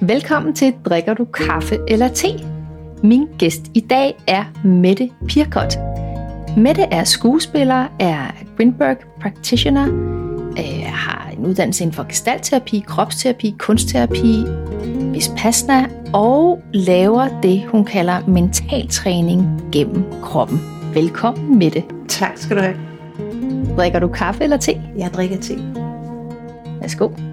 Velkommen til Drikker du kaffe eller te? Min gæst i dag er Mette Pirkot. Mette er skuespiller, er Greenberg practitioner, øh, har en uddannelse inden for gestaltterapi, kropsterapi, kunstterapi, vispasna og laver det, hun kalder mentaltræning gennem kroppen. Velkommen Mette. Tak skal du have. Drikker du kaffe eller te? Jeg drikker te. Værsgo.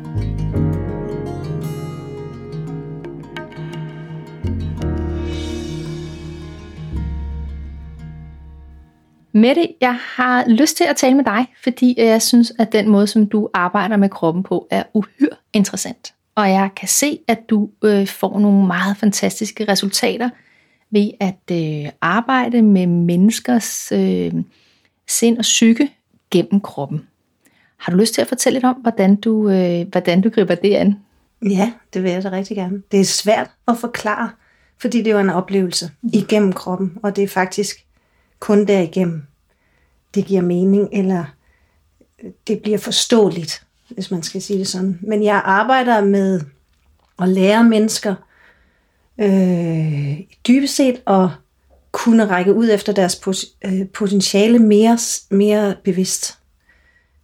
Mette, jeg har lyst til at tale med dig, fordi jeg synes, at den måde, som du arbejder med kroppen på, er uhyre interessant. Og jeg kan se, at du øh, får nogle meget fantastiske resultater ved at øh, arbejde med menneskers øh, sind og psyke gennem kroppen. Har du lyst til at fortælle lidt om, hvordan du, øh, hvordan du griber det an? Ja, det vil jeg da rigtig gerne. Det er svært at forklare, fordi det er jo en oplevelse igennem kroppen, og det er faktisk kun derigennem, det giver mening, eller det bliver forståeligt, hvis man skal sige det sådan. Men jeg arbejder med at lære mennesker øh, dybest set at kunne række ud efter deres øh, potentiale mere, mere bevidst.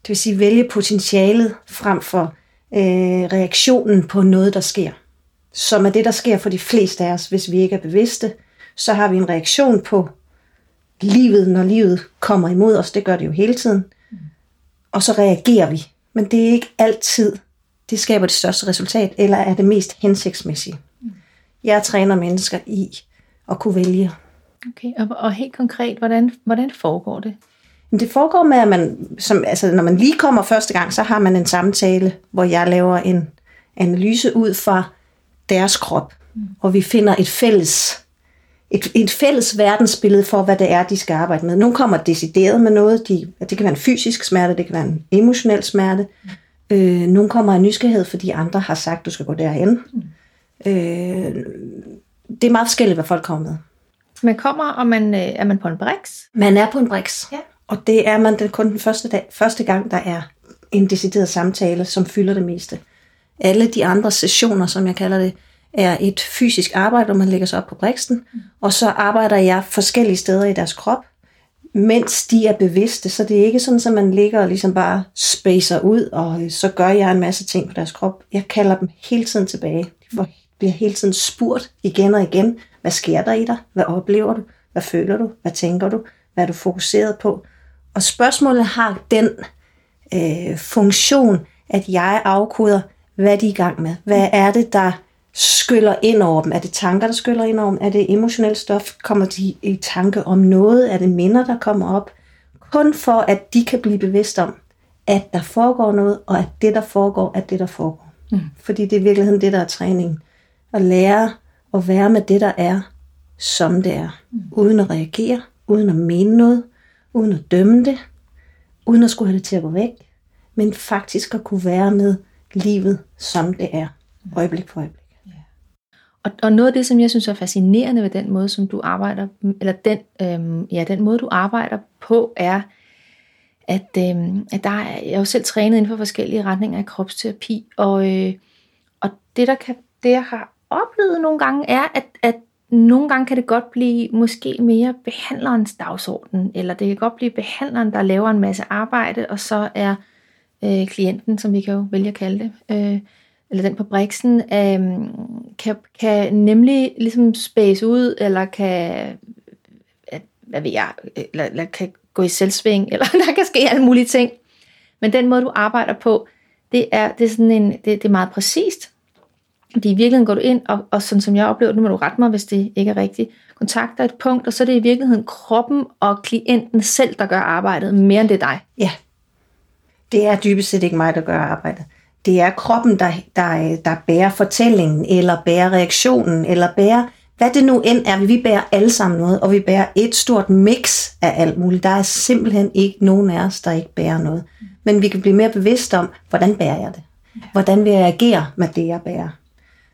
Det vil sige vælge potentialet frem for øh, reaktionen på noget, der sker. Som er det, der sker for de fleste af os, hvis vi ikke er bevidste. Så har vi en reaktion på livet, når livet kommer imod os. Det gør det jo hele tiden. Og så reagerer vi. Men det er ikke altid, det skaber det største resultat, eller er det mest hensigtsmæssige. Jeg træner mennesker i at kunne vælge. Okay, og, og helt konkret, hvordan, hvordan foregår det? Men det foregår med, at man, som, altså, når man lige kommer første gang, så har man en samtale, hvor jeg laver en analyse ud fra deres krop. Mm. Og vi finder et fælles, et, et fælles verdensbillede for, hvad det er, de skal arbejde med. Nogle kommer decideret med noget. De, det kan være en fysisk smerte, det kan være en emotionel smerte. Øh, nogle kommer af nysgerrighed, fordi andre har sagt, du skal gå derhen. Mm. Øh, det er meget forskelligt, hvad folk kommer med. Man kommer, og man, øh, er man på en brix? Man er på en brix. Ja. Og det er man kun den første, dag, første gang, der er en decideret samtale, som fylder det meste. Alle de andre sessioner, som jeg kalder det, er et fysisk arbejde, hvor man lægger sig op på briksen, mm. og så arbejder jeg forskellige steder i deres krop, mens de er bevidste, så det er ikke sådan, at man ligger og ligesom bare spacer ud, og så gør jeg en masse ting på deres krop. Jeg kalder dem hele tiden tilbage. De bliver hele tiden spurgt igen og igen, hvad sker der i dig? Hvad oplever du? Hvad føler du? Hvad tænker du? Hvad er du fokuseret på? Og spørgsmålet har den øh, funktion, at jeg afkoder, hvad de er i gang med. Hvad er det, der skyller ind over dem? Er det tanker, der skyller ind over dem? Er det emotionelt stof? Kommer de i tanke om noget? Er det minder, der kommer op? Kun for, at de kan blive bevidst om, at der foregår noget, og at det, der foregår, er det, der foregår. Mm. Fordi det er i virkeligheden det, der er træningen. At lære at være med det, der er, som det er. Mm. Uden at reagere, uden at mene noget, uden at dømme det, uden at skulle have det til at gå væk, men faktisk at kunne være med livet, som det er, øjeblik for øjeblik. Og, og noget af det, som jeg synes er fascinerende ved den måde, som du arbejder, eller den, øhm, ja, den måde, du arbejder på, er, at, øhm, at der er, jeg er jo selv trænet inden for forskellige retninger af kropsterapi, og, øh, og det, der kan, det, jeg har oplevet nogle gange, er, at, at nogle gange kan det godt blive måske mere behandlerens dagsorden, eller det kan godt blive behandleren, der laver en masse arbejde, og så er øh, klienten, som vi kan jo vælge at kalde det, øh, eller den på briksen, øh, kan, kan nemlig ligesom space ud, eller kan, hvad ved jeg, eller, eller kan gå i selvsving, eller der kan ske alle mulige ting. Men den måde, du arbejder på, det er, det er, sådan en, det, det er meget præcist, fordi i virkeligheden går du ind, og, og sådan som jeg oplever, nu må du rette mig, hvis det ikke er rigtigt, kontakter et punkt, og så er det i virkeligheden kroppen og klienten selv, der gør arbejdet, mere end det er dig. Ja. Det er dybest set ikke mig, der gør arbejdet. Det er kroppen, der, der, der bærer fortællingen, eller bærer reaktionen, eller bærer, hvad det nu end er. Vi bærer alle sammen noget, og vi bærer et stort mix af alt muligt. Der er simpelthen ikke nogen af os, der ikke bærer noget. Men vi kan blive mere bevidste om, hvordan bærer jeg det? Hvordan vil jeg agere med det, jeg bærer?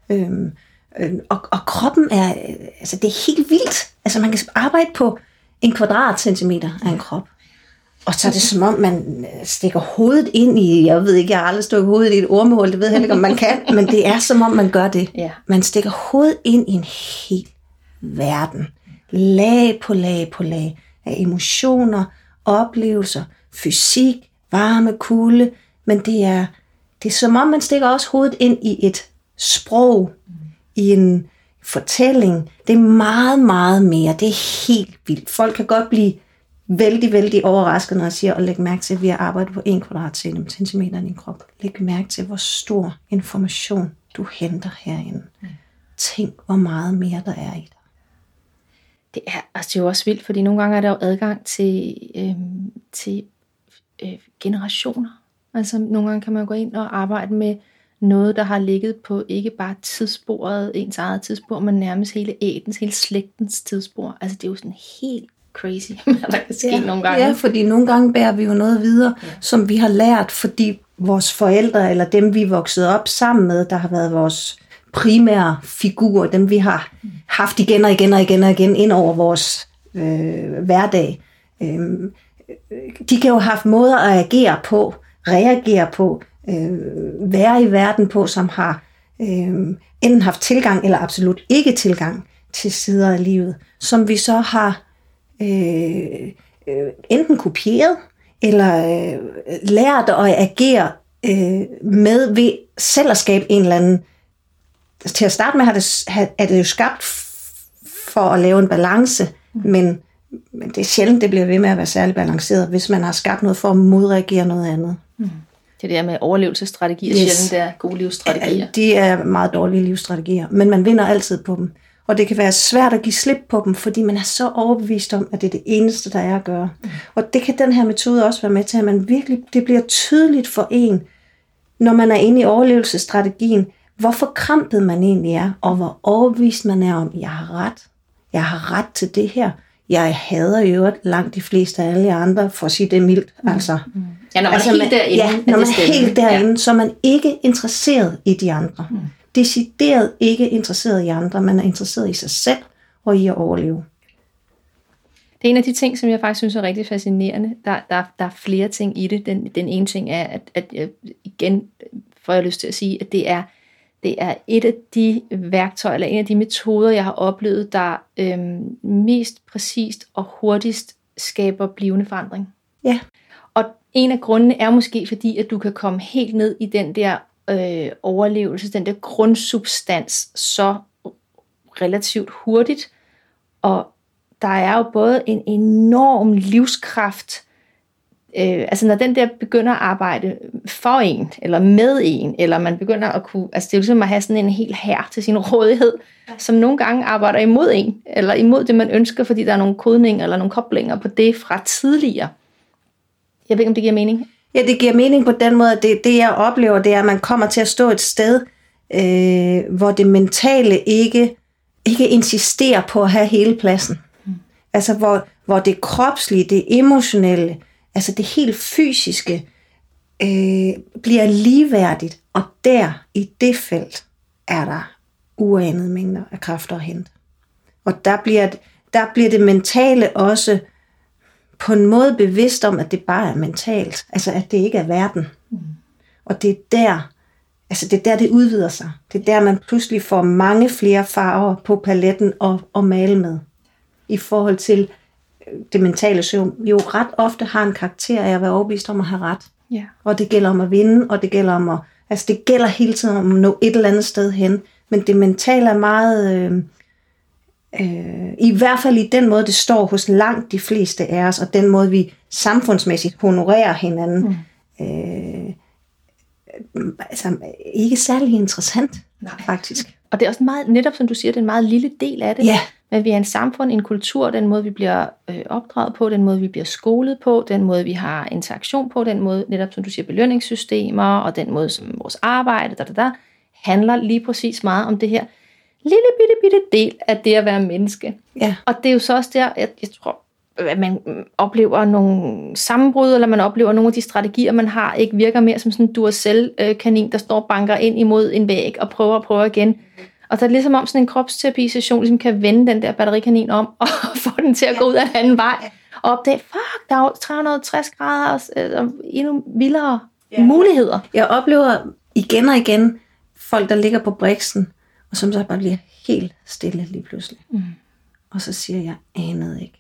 Øhm, øhm, og, og kroppen er, altså det er helt vildt. Altså man kan arbejde på en kvadratcentimeter af en krop. Og så er det som om, man øh, stikker hovedet ind i, jeg ved ikke, jeg har aldrig stukket hovedet i et ormemål, det ved jeg heller ikke, om man kan, men det er som om, man gør det. Ja. Man stikker hovedet ind i en hel verden. Lag på lag på lag af emotioner, oplevelser, fysik, varme, kulde, men det er, det er som om, man stikker også hovedet ind i et sprog, i en fortælling. Det er meget, meget mere. Det er helt vildt. Folk kan godt blive vældig, vældig overrasket, når jeg siger, at lægge mærke til, at vi har arbejdet på 1 kvadratcentimeter i din krop. Læg mærke til, hvor stor information du henter herinde. Tænk, hvor meget mere der er i dig. Det er, altså det er jo også vildt, fordi nogle gange er der jo adgang til, øh, til øh, generationer. Altså nogle gange kan man gå ind og arbejde med noget, der har ligget på ikke bare tidssporet, ens eget tidsspor, men nærmest hele ætens, hele slægtens tidsspor. Altså det er jo sådan helt crazy, der kan ske ja, nogle gange. Ja, fordi nogle gange bærer vi jo noget videre, ja. som vi har lært, fordi vores forældre, eller dem vi er vokset op sammen med, der har været vores primære figurer, dem vi har haft igen og igen og igen og igen ind over vores øh, hverdag. Øh, de kan jo have haft måder at agere på, reagere på, øh, være i verden på, som har øh, enten haft tilgang eller absolut ikke tilgang til sider af livet, som vi så har øh, øh, enten kopieret eller øh, lært at agere øh, med ved selv at skabe en eller anden. Til at starte med har det, er det jo skabt for at lave en balance, men, men det er sjældent, det bliver ved med at være særlig balanceret, hvis man har skabt noget for at modreagere noget andet. Mm. Det der med overlevelsesstrategier, yes. sjældent det er gode livsstrategier. De er meget dårlige livsstrategier, men man vinder altid på dem. Og det kan være svært at give slip på dem, fordi man er så overbevist om, at det er det eneste, der er at gøre. Mm. Og det kan den her metode også være med til, at man virkelig, det bliver tydeligt for en, når man er inde i overlevelsesstrategien, hvor forkrampet man egentlig er, og hvor overbevist man er om, jeg har ret. Jeg har ret til det her. Jeg hader i øvrigt langt de fleste af alle andre, for at sige det mildt. Mm. Altså, mm. Ja, når man altså, er helt derinde. Ja, når man er helt derinde, ja. så er man ikke interesseret i de andre. Mm decideret ikke interesseret i andre, man er interesseret i sig selv og i at overleve. Det er en af de ting, som jeg faktisk synes er rigtig fascinerende. Der, der, der er flere ting i det. Den, den ene ting er, at, at jeg, igen får jeg lyst til at sige, at det er, det er et af de værktøjer, eller en af de metoder, jeg har oplevet, der øhm, mest præcist og hurtigst skaber blivende forandring. Ja. Og en af grundene er måske fordi, at du kan komme helt ned i den der øh, overlevelse, den der grundsubstans, så relativt hurtigt. Og der er jo både en enorm livskraft, øh, altså når den der begynder at arbejde for en, eller med en, eller man begynder at kunne, altså det er jo ligesom at have sådan en helt her til sin rådighed, som nogle gange arbejder imod en, eller imod det man ønsker, fordi der er nogle kodninger eller nogle koblinger på det fra tidligere. Jeg ved ikke, om det giver mening. Ja, det giver mening på den måde, det, det jeg oplever, det er, at man kommer til at stå et sted, øh, hvor det mentale ikke, ikke insisterer på at have hele pladsen. Mm. Altså hvor, hvor det kropslige, det emotionelle, altså det helt fysiske, øh, bliver ligeværdigt. Og der, i det felt, er der uanede mængder af kræfter at hente. Og der bliver, der bliver det mentale også på en måde bevidst om, at det bare er mentalt. Altså, at det ikke er verden. Mm. Og det er der, altså det er der, det udvider sig. Det er der, man pludselig får mange flere farver på paletten og, og male med. I forhold til øh, det mentale søvn, jo ret ofte har en karakter af at være overbevist om at have ret. Ja. Og det gælder om at vinde, og det gælder om at, altså det gælder hele tiden om at nå et eller andet sted hen. Men det mentale er meget, øh, øh, i hvert fald i den måde, det står hos langt de fleste af os, og den måde, vi samfundsmæssigt honorerer hinanden, mm. øh, altså ikke særlig interessant, Nej. faktisk. Og det er også meget, netop som du siger, det er en meget lille del af det. Ja. Men vi er en samfund, en kultur, den måde, vi bliver øh, opdraget på, den måde, vi bliver skolet på, den måde, vi har interaktion på, den måde, netop som du siger, belønningssystemer, og den måde, som vores arbejde, der, der, der, handler lige præcis meget om det her lille bitte, bitte del af det at være menneske. Ja. Og det er jo så også der, jeg, jeg tror, at man oplever nogle sammenbrud, eller man oplever nogle af de strategier, man har, ikke virker mere som sådan en Duracell-kanin, der står og banker ind imod en væg og prøver og prøver igen. Og der er ligesom om sådan en kropsterapi-session ligesom kan vende den der batterikanin om og få den til at gå ud af en anden vej. Og opdage, fuck, der er jo 360 grader og, og endnu vildere ja. muligheder. Jeg oplever igen og igen folk, der ligger på briksen, og som så bare bliver helt stille lige pludselig. Mm. Og så siger jeg, anede ikke,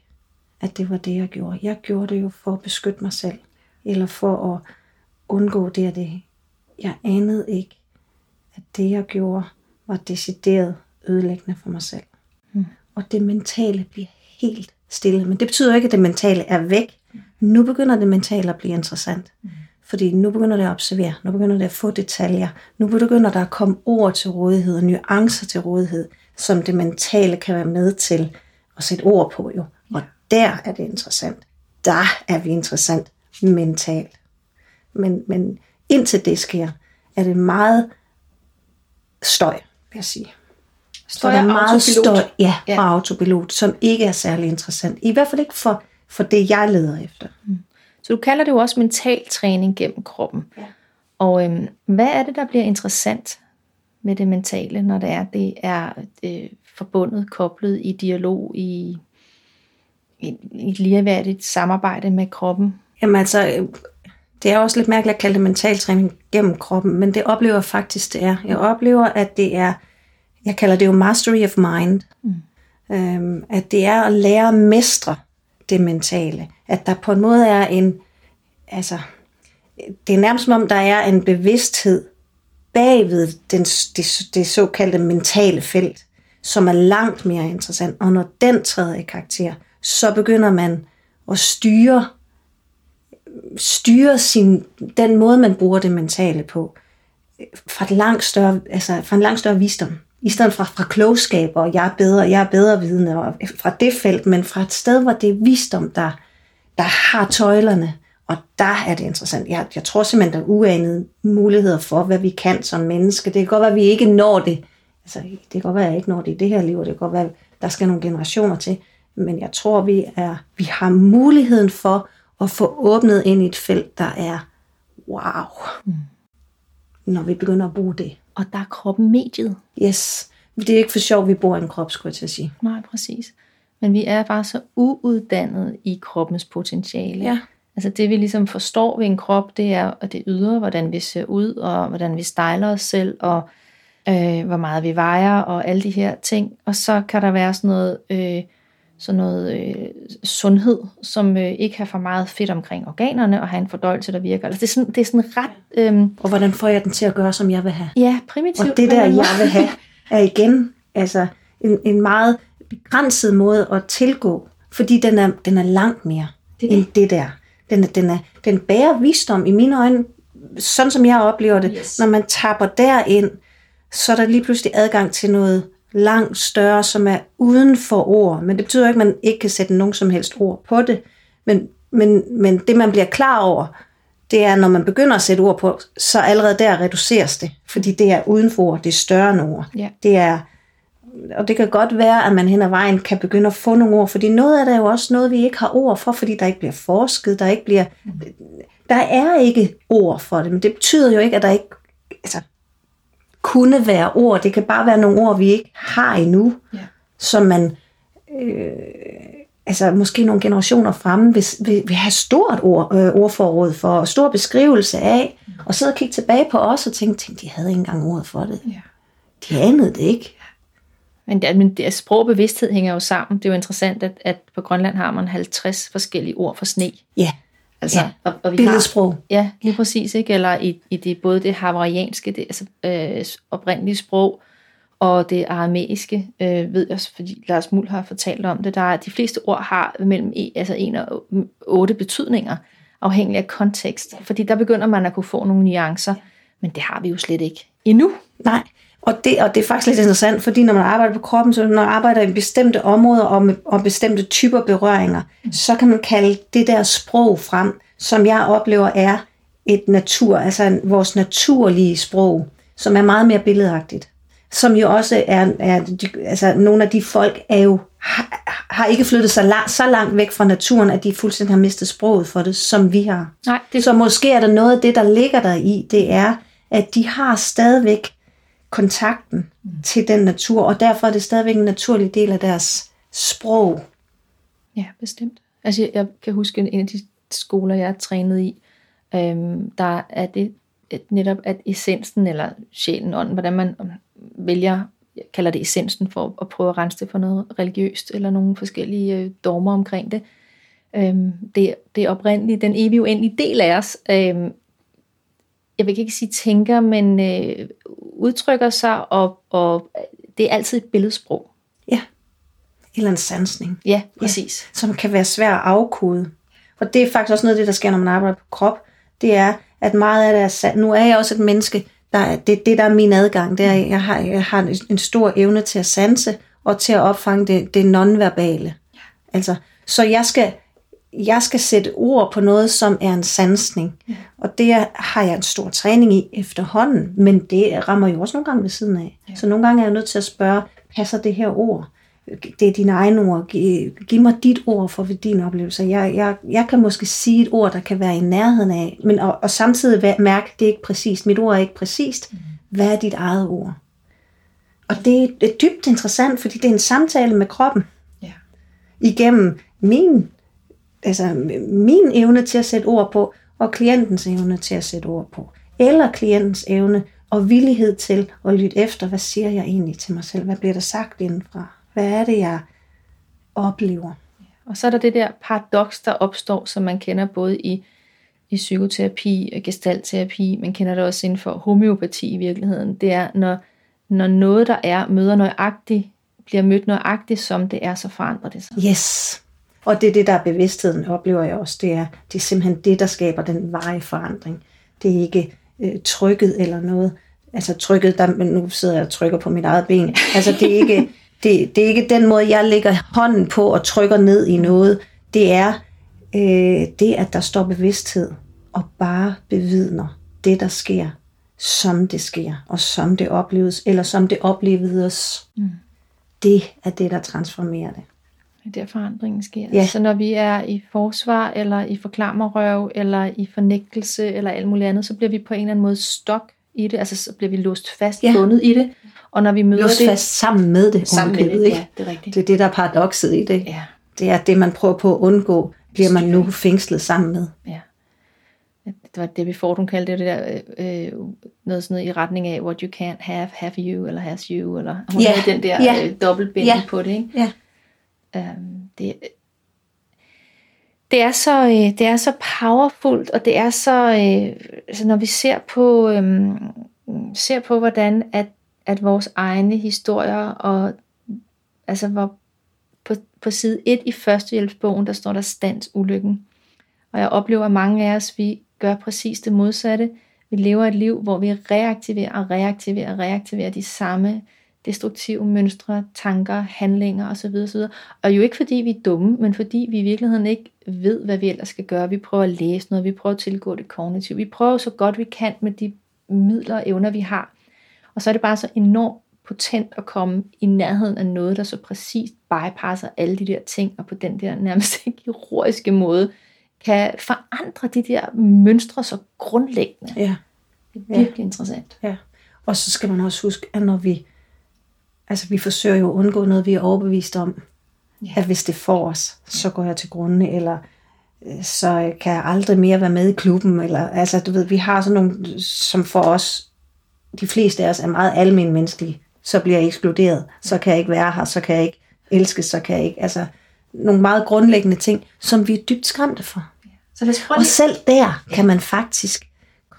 at det var det, jeg gjorde. Jeg gjorde det jo for at beskytte mig selv, eller for at undgå det og det. Jeg anede ikke, at det, jeg gjorde, var decideret ødelæggende for mig selv. Mm. Og det mentale bliver helt stille. Men det betyder ikke, at det mentale er væk. Nu begynder det mentale at blive interessant. Mm. Fordi nu begynder det at observere, nu begynder det at få detaljer, nu begynder der at komme ord til rådighed og nuancer til rådighed, som det mentale kan være med til at sætte ord på jo. Og der er det interessant. Der er vi interessant mentalt. Men, men indtil det sker, er det meget støj, vil jeg sige. Støj er meget autopilot. støj ja, ja. og autopilot, som ikke er særlig interessant. I hvert fald ikke for, for det, jeg leder efter. Mm. Så du kalder det jo også mental træning gennem kroppen. Ja. Og øhm, hvad er det, der bliver interessant med det mentale, når det er, det er øh, forbundet, koblet i dialog, i, i, i et ligeværdigt samarbejde med kroppen? Jamen altså, det er også lidt mærkeligt at kalde det mental træning gennem kroppen, men det oplever jeg faktisk, det er. Jeg oplever, at det er, jeg kalder det jo mastery of mind, mm. øhm, at det er at lære at mestre det mentale. At der på en måde er en, altså, det er nærmest som om, der er en bevidsthed bagved den, det, det såkaldte mentale felt, som er langt mere interessant. Og når den træder i karakter, så begynder man at styre, styre sin, den måde, man bruger det mentale på, fra, et langt større, altså fra en langt større visdom i stedet for fra klogskab, og jeg er bedre, jeg er bedre vidne, og fra det felt, men fra et sted, hvor det er visdom, der, der har tøjlerne, og der er det interessant. Jeg, jeg tror simpelthen, der er uanede muligheder for, hvad vi kan som menneske. Det kan godt være, at vi ikke når det. Altså, det kan godt være, at jeg ikke når det i det her liv, og det kan godt være, at der skal nogle generationer til. Men jeg tror, vi, er, vi har muligheden for at få åbnet ind i et felt, der er wow, mm. når vi begynder at bruge det og der er kroppen mediet. Yes. Det er ikke for sjov, vi bor i en krop, skulle jeg til at sige. Nej, præcis. Men vi er bare så uuddannet i kroppens potentiale. Ja. Altså det vi ligesom forstår ved en krop, det er at det ydre, hvordan vi ser ud, og hvordan vi stejler os selv, og øh, hvor meget vi vejer, og alle de her ting. Og så kan der være sådan noget øh, sådan noget øh, sundhed, som øh, ikke har for meget fedt omkring organerne, og har en fordøjelse, der virker. Altså, det, er sådan, det er sådan ret... Øh, og hvordan får jeg den til at gøre, som jeg vil have? Ja, primitivt. Og det der, jeg vil have, er igen altså en, en meget begrænset måde at tilgå, fordi den er, den er langt mere det end det der. Den, er, den, er, den bærer visdom i mine øjne, sådan som jeg oplever det. Yes. Når man tapper derind, så er der lige pludselig adgang til noget langt større, som er uden for ord. Men det betyder ikke, at man ikke kan sætte nogen som helst ord på det. Men, men, men det, man bliver klar over, det er, når man begynder at sætte ord på, så allerede der reduceres det. Fordi det er uden for ord, det er større end ord. Ja. Det er, og det kan godt være, at man hen ad vejen kan begynde at få nogle ord, fordi noget af det er jo også noget, vi ikke har ord for, fordi der ikke bliver forsket, der ikke bliver... Der er ikke ord for det, men det betyder jo ikke, at der ikke... Altså, kunne være ord. Det kan bare være nogle ord, vi ikke har endnu, ja. som man, øh, altså måske nogle generationer fremme, vil, vil, vil have stort ord, øh, ordforråd for, og stor beskrivelse af, mm. og sidde og kigge tilbage på os og tænke, tænk, de havde ikke engang ordet for det. Ja. De anede det ikke. Men, men det, sprog og bevidsthed hænger jo sammen. Det er jo interessant, at, at på Grønland har man 50 forskellige ord for sne. Ja. Altså, ja, og, og vi billedsprog. Har, ja, lige præcis. Ikke? Eller i, i det, både det havarianske, det, altså øh, oprindelige sprog, og det aramæiske, øh, ved jeg, fordi Lars Muld har fortalt om det, der er, de fleste ord har mellem e, altså en og otte betydninger, afhængig af kontekst. Fordi der begynder man at kunne få nogle nuancer, men det har vi jo slet ikke endnu. Nej, og det, og det er faktisk lidt interessant, fordi når man arbejder på kroppen, så når man arbejder i bestemte områder og, med, og bestemte typer berøringer, mm. så kan man kalde det der sprog frem, som jeg oplever er et natur, altså vores naturlige sprog, som er meget mere billedagtigt. Som jo også er, er altså nogle af de folk er jo, har, har ikke flyttet sig lang, så langt væk fra naturen, at de fuldstændig har mistet sproget for det, som vi har. Nej, det... Så måske er der noget af det, der ligger der i, det er, at de har stadigvæk kontakten mm. til den natur, og derfor er det stadigvæk en naturlig del af deres sprog. Ja, bestemt. Altså, jeg kan huske en af de skoler, jeg er trænet i, øhm, der er det at netop, at essensen, eller sjælen, ånden, hvordan man vælger, jeg kalder det essensen, for at prøve at rense det for noget religiøst, eller nogle forskellige øh, dogmer omkring det. Øhm, det, det er oprindeligt, den evige uendelige del af os, øhm, jeg vil ikke sige tænker, men øh, udtrykker sig, og, og det er altid et billedsprog. Ja, eller en sansning. Ja, præcis. Ja, som kan være svær at afkode. Og det er faktisk også noget af det, der sker, når man arbejder på krop. Det er, at meget af det er sandt. Nu er jeg også et menneske, der er, det, det der er min adgang. Det er, jeg har, jeg har en stor evne til at sanse, og til at opfange det, det nonverbale. Ja. Altså, så jeg skal, jeg skal sætte ord på noget, som er en sansning. Ja. Og det har jeg en stor træning i efterhånden, men det rammer jo også nogle gange ved siden af. Ja. Så nogle gange er jeg nødt til at spørge, passer det her ord? Det er dine egne ord. Giv, giv mig dit ord for din oplevelse. Jeg, jeg, jeg kan måske sige et ord, der kan være i nærheden af, men og, og samtidig mærke, det er ikke præcist. Mit ord er ikke præcist. Mm. Hvad er dit eget ord? Og det er, det er dybt interessant, fordi det er en samtale med kroppen. Ja. Igennem min altså min evne til at sætte ord på, og klientens evne til at sætte ord på. Eller klientens evne og villighed til at lytte efter, hvad siger jeg egentlig til mig selv? Hvad bliver der sagt indenfra? Hvad er det, jeg oplever? Og så er der det der paradoks, der opstår, som man kender både i, i psykoterapi og gestaltterapi, man kender det også inden for homeopati i virkeligheden. Det er, når, når noget, der er, møder nøjagtigt, bliver mødt nøjagtigt, som det er, så forandrer det sig. Yes. Og det er det, der er bevidstheden, oplever jeg også. Det er, det er simpelthen det, der skaber den veje forandring. Det er ikke øh, trykket eller noget. Altså trykket, der, men nu sidder jeg og trykker på mit eget ben. Altså det er ikke, det, det er ikke den måde, jeg lægger hånden på og trykker ned i noget. Det er øh, det, at der står bevidsthed og bare bevidner det, der sker, som det sker, og som det opleves, eller som det oplevedes. Mm. Det er det, der transformerer det. Det er der forandringen sker. Ja. Så når vi er i forsvar, eller i forklammerrøv, eller i fornægtelse, eller alt muligt andet, så bliver vi på en eller anden måde stok i det. Altså så bliver vi låst fast, ja. bundet i det. Og når vi møder låst det... fast sammen med det. Sammen med det, ikke? ja, det er rigtigt. Det er det, der er paradokset i det. Ja. Det er det, man prøver på at undgå, bliver man nu fængslet sammen med. Ja. Det var det, vi får, hun kaldte det, det der, øh, noget sådan noget i retning af, what you can't have, have you, eller has you, eller hun ja. havde den der ja. øh, dobbeltbinding ja. på det, ikke? Ja. Øhm, det, det er så øh, det er så powerfult og det er så øh, altså når vi ser på øh, ser på hvordan at at vores egne historier og altså hvor på, på side 1 i førstehjælpsbogen der står der stands ulykken og jeg oplever at mange af os vi gør præcis det modsatte. Vi lever et liv hvor vi reaktiverer og reaktiverer og reaktiverer de samme destruktive mønstre, tanker, handlinger osv. osv. Og jo ikke fordi vi er dumme, men fordi vi i virkeligheden ikke ved, hvad vi ellers skal gøre. Vi prøver at læse noget, vi prøver at tilgå det kognitivt. Vi prøver så godt vi kan med de midler og evner, vi har. Og så er det bare så enormt potent at komme i nærheden af noget, der så præcist bypasser alle de der ting, og på den der nærmest kirurgiske måde, kan forandre de der mønstre så grundlæggende. Ja. Det er virkelig ja. interessant. Ja. Og så skal man også huske, at når vi Altså, vi forsøger jo at undgå noget, vi er overbevist om. Ja. At hvis det får os, så går jeg til grunde, eller øh, så kan jeg aldrig mere være med i klubben. Eller, altså, du ved, vi har sådan nogle, som for os, de fleste af os er meget almindelige menneskelige. Så bliver jeg ekskluderet, så kan jeg ikke være her, så kan jeg ikke elske, så kan jeg ikke, altså nogle meget grundlæggende ting, som vi er dybt skræmte for. Så lad os Og selv der kan man faktisk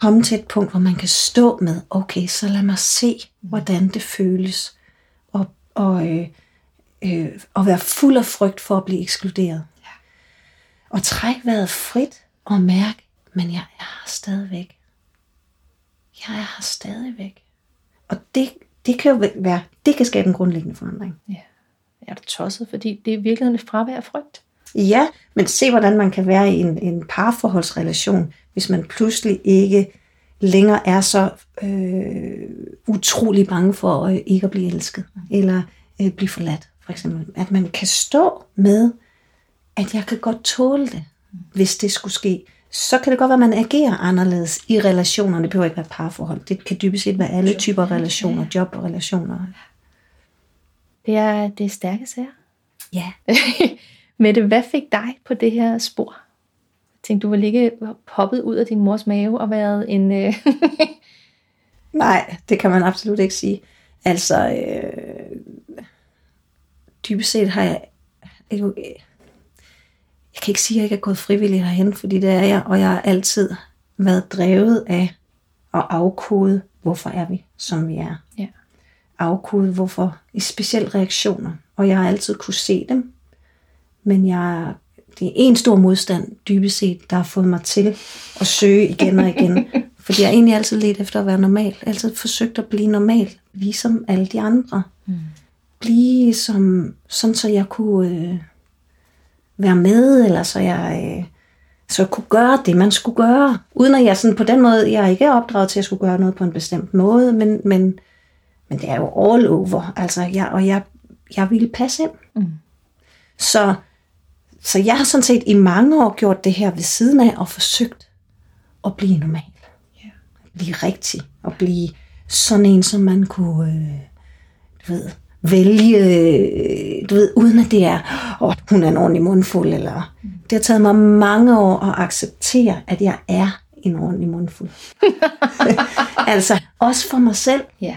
komme til et punkt, hvor man kan stå med, okay, så lad mig se, hvordan det føles og, øh, øh, og være fuld af frygt for at blive ekskluderet. Ja. Og træk vejret frit og mærke, men jeg er her stadigvæk. Jeg er her stadigvæk. Og det, det kan jo være, det kan skabe en grundlæggende forandring. Ja, jeg er da tosset, fordi det er virkelig et fravær af frygt. Ja, men se hvordan man kan være i en, en parforholdsrelation, hvis man pludselig ikke længere er så øh, utrolig bange for øh, ikke at blive elsket, eller øh, blive forladt, for eksempel. At man kan stå med, at jeg kan godt tåle det, hvis det skulle ske. Så kan det godt være, at man agerer anderledes i relationerne. Det behøver ikke være parforhold. Det kan dybest set være alle typer relationer, jobrelationer. Det er, det er stærke sager. Ja. Mette, hvad fik dig på det her spor? Tænkte, du ville ikke hoppet ud af din mors mave og været en... Øh... Nej, det kan man absolut ikke sige. Altså, øh, dybest set har jeg... Jeg, jeg kan ikke sige, at jeg ikke er gået frivilligt herhen, fordi det er jeg, og jeg har altid været drevet af at afkode, hvorfor er vi, som vi er. Ja. Afkode, hvorfor, i specielle reaktioner. Og jeg har altid kunne se dem, men jeg, det er en stor modstand, dybest set, der har fået mig til at søge igen og igen. Fordi jeg egentlig altid let efter at være normal. Altid forsøgt at blive normal, ligesom alle de andre. Mm. Blive som, sådan, så jeg kunne øh, være med, eller så jeg, øh, så jeg kunne gøre det, man skulle gøre. Uden at jeg sådan på den måde, jeg er ikke opdraget til at skulle gøre noget på en bestemt måde, men, men, men det er jo all over. Altså, jeg, og jeg, jeg ville passe ind. Mm. Så, så jeg har sådan set i mange år gjort det her ved siden af og forsøgt at blive normal. Yeah. Blive rigtig og blive sådan en, som man kunne øh, du ved, vælge, du ved, uden at det er, åh, hun er en ordentlig mundfuld, eller mm. det har taget mig mange år at acceptere, at jeg er en ordentlig mundfuld. altså, også for mig selv. Ja.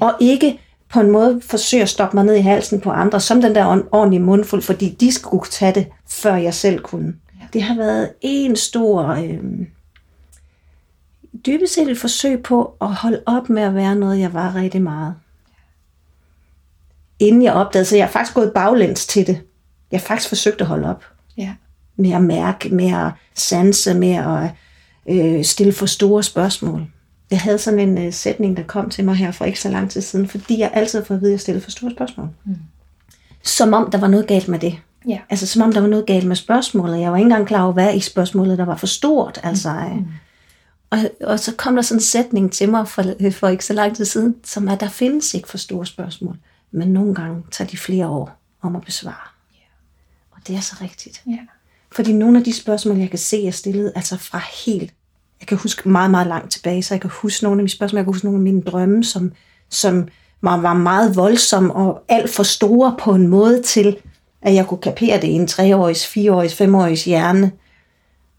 Og ikke på en måde forsøge at stoppe mig ned i halsen på andre, som den der ordentlige mundfuld, fordi de skulle tage det, før jeg selv kunne. Det har været en stor, øh, dybest set et forsøg på at holde op med at være noget, jeg var rigtig meget. Inden jeg opdagede, så jeg har faktisk gået baglæns til det. Jeg har faktisk forsøgt at holde op. Ja. Med at mærke, med at sanse, med at øh, stille for store spørgsmål. Jeg havde sådan en uh, sætning, der kom til mig her for ikke så lang tid siden, fordi jeg altid har fået at vide, at jeg stillede for store spørgsmål. Mm. Som om der var noget galt med det. Ja. Altså som om der var noget galt med spørgsmålet. Jeg var ikke engang klar over, hvad i spørgsmålet, der var for stort. Altså, mm. mm. og, og så kom der sådan en sætning til mig for, for ikke så lang tid siden, som at der findes ikke for store spørgsmål. Men nogle gange tager de flere år om at besvare. Yeah. Og det er så rigtigt. Yeah. Fordi nogle af de spørgsmål, jeg kan se, er stillet altså fra helt jeg kan huske meget, meget langt tilbage, så jeg kan huske nogle af mine spørgsmål, jeg kan huske nogle af mine drømme, som, som var, var meget voldsomme og alt for store på en måde til, at jeg kunne kapere det i en treårigs, fireårigs, femårigs hjerne,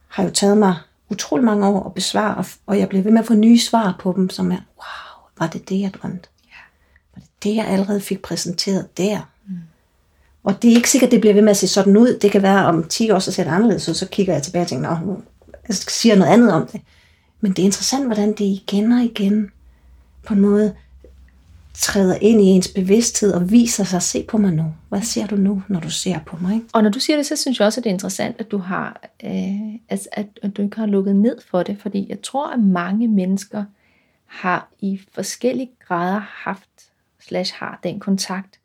har jo taget mig utrolig mange år at besvare, og jeg blev ved med at få nye svar på dem, som er, wow, var det det, jeg drømte? Var det det, jeg allerede fik præsenteret der? Mm. Og det er ikke sikkert, det bliver ved med at se sådan ud. Det kan være, om 10 år, så ser det anderledes ud, så kigger jeg tilbage og tænker, nå, jeg siger noget andet om det. Men det er interessant, hvordan det igen og igen på en måde træder ind i ens bevidsthed og viser sig, se på mig nu. Hvad ser du nu, når du ser på mig? Og når du siger det, så synes jeg også, at det er interessant, at du har, øh, altså, at, at du ikke har lukket ned for det, fordi jeg tror, at mange mennesker har i forskellige grader haft, slash har den kontakt,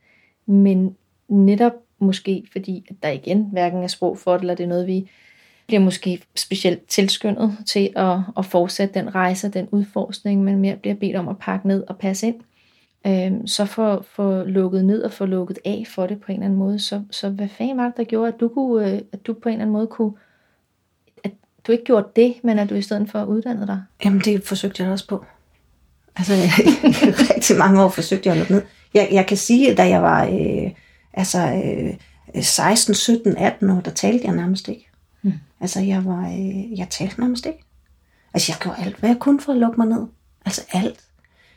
men netop måske fordi, at der igen hverken er sprog for det, eller det er noget, vi bliver måske specielt tilskyndet til at, at fortsætte den rejse, den udforskning, men mere bliver bedt om at pakke ned og passe ind. Øhm, så få, få lukket ned og få lukket af for det på en eller anden måde. Så, så hvad fanden var det, der gjorde, at du, kunne, øh, at du på en eller anden måde kunne, at du ikke gjorde det, men at du i stedet for uddannede dig? Jamen det forsøgte jeg også på. Altså rigtig mange år forsøgte jeg at lukke ned. Jeg, jeg kan sige, at da jeg var øh, altså, øh, 16, 17, 18 år, der talte jeg nærmest ikke. Mm. Altså, jeg var, øh, jeg talte nærmest ikke. Altså, jeg gjorde alt, hvad jeg kunne for at lukke mig ned. Altså, alt.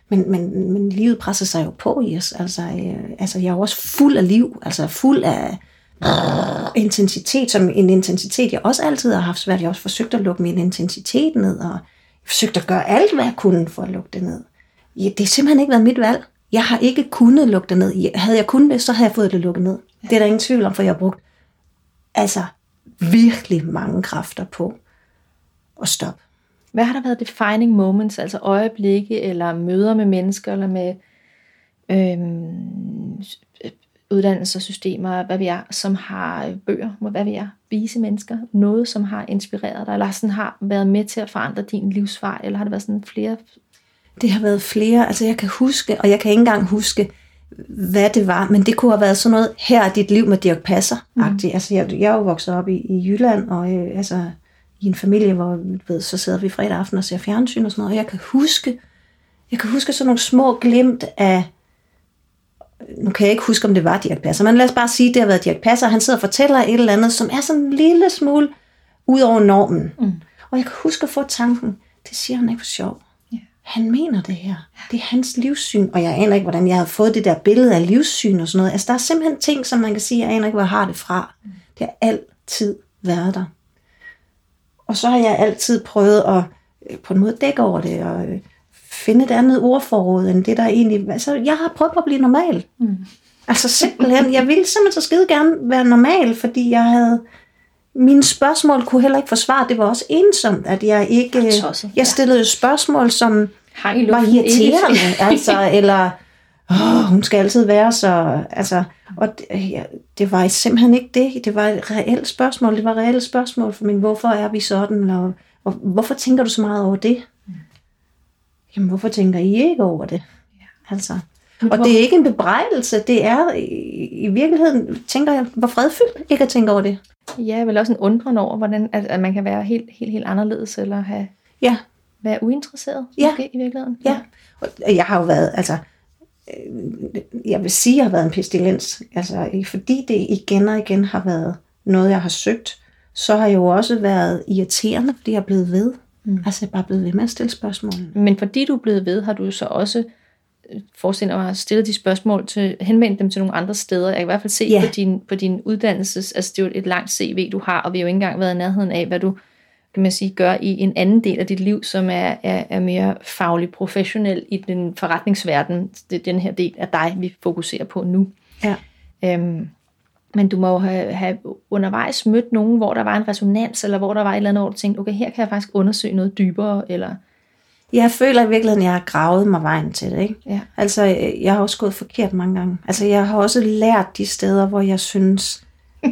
Men, men, men livet presser sig jo på i os. Altså, øh, altså, jeg er jo også fuld af liv. Altså, fuld af øh, intensitet, som en intensitet, jeg også altid har haft svært. Jeg har også forsøgt at lukke min intensitet ned, og jeg forsøgt at gøre alt, hvad jeg kunne for at lukke det ned. Ja, det har simpelthen ikke været mit valg. Jeg har ikke kunnet lukke det ned. Havde jeg kunnet det, så havde jeg fået det lukket ned. Det er der ingen tvivl om, for jeg har brugt altså virkelig mange kræfter på at stoppe. Hvad har der været defining moments, altså øjeblikke, eller møder med mennesker, eller med øhm, uddannelsessystemer, hvad vi er, som har bøger, hvad vi er, vise mennesker, noget, som har inspireret dig, eller sådan har været med til at forandre din livsvej, eller har det været sådan flere? Det har været flere, altså jeg kan huske, og jeg kan ikke engang huske, hvad det var, men det kunne have været sådan noget, her er dit liv med Dirk Passer. Mm. Altså, jeg, jeg er jo vokset op i, i Jylland, og øh, altså, i en familie, hvor ved, så sidder vi fredag aften og ser fjernsyn og sådan noget, og jeg kan huske, jeg kan huske sådan nogle små glimt af nu kan jeg ikke huske, om det var Dirk Passer, men lad os bare sige, at det har været Dirk Passer, han sidder og fortæller et eller andet, som er sådan en lille smule ud over normen. Mm. Og jeg kan huske at få tanken, det siger han ikke for sjov. Han mener det her. Det er hans livssyn, og jeg aner ikke, hvordan jeg har fået det der billede af livssyn og sådan noget. Altså, der er simpelthen ting, som man kan sige, jeg aner ikke, hvor jeg har det fra. Mm. Det har altid været der. Og så har jeg altid prøvet at øh, på en måde dække over det, og øh, finde et andet ordforråd, end det der egentlig... Altså, jeg har prøvet at blive normal. Mm. Altså simpelthen, jeg ville simpelthen så skide gerne være normal, fordi jeg havde... Mine spørgsmål kunne heller ikke forsvare. Det var også ensomt, at jeg ikke... Jeg stillede jo spørgsmål, som var irriterende, altså, eller åh, hun skal altid være så... Altså, og det, ja, det var simpelthen ikke det. Det var et reelt spørgsmål. Det var et reelt spørgsmål for min, hvorfor er vi sådan, og, og hvorfor tænker du så meget over det? jamen hvorfor tænker I ikke over det? Ja. Altså. Og det er ikke en bebrejdelse, det er i, i virkeligheden, tænker jeg, hvor fredfyldt ikke at tænke over det. Ja, vel også en undren over, hvordan at, at man kan være helt, helt, helt anderledes, eller have, ja. være uinteresseret ja. måske, i virkeligheden. Ja. ja, og jeg har jo været, altså, øh, jeg vil sige, at jeg har været en pestilens, altså, fordi det igen og igen har været noget, jeg har søgt, så har jeg jo også været irriterende, fordi jeg er blevet ved. Mm. Altså, jeg er bare blevet ved med at stille spørgsmål. Men fordi du er blevet ved, har du så også forestillet mig at stille de spørgsmål til, henvendt dem til nogle andre steder. Jeg kan i hvert fald se ja. på, din, på din uddannelses, altså det er jo et langt CV, du har, og vi har jo ikke engang været i nærheden af, hvad du kan man sige, gør i en anden del af dit liv, som er, er, er mere faglig professionel i den forretningsverden. Det er den her del af dig, vi fokuserer på nu. Ja. Øhm, men du må jo have, have undervejs mødt nogen, hvor der var en resonans, eller hvor der var et eller andet, hvor du tænkte, okay, her kan jeg faktisk undersøge noget dybere, eller... Jeg føler i virkeligheden, at jeg har gravet mig vejen til det. Ikke? Ja. Altså, jeg har også gået forkert mange gange. Altså, jeg har også lært de steder, hvor jeg synes,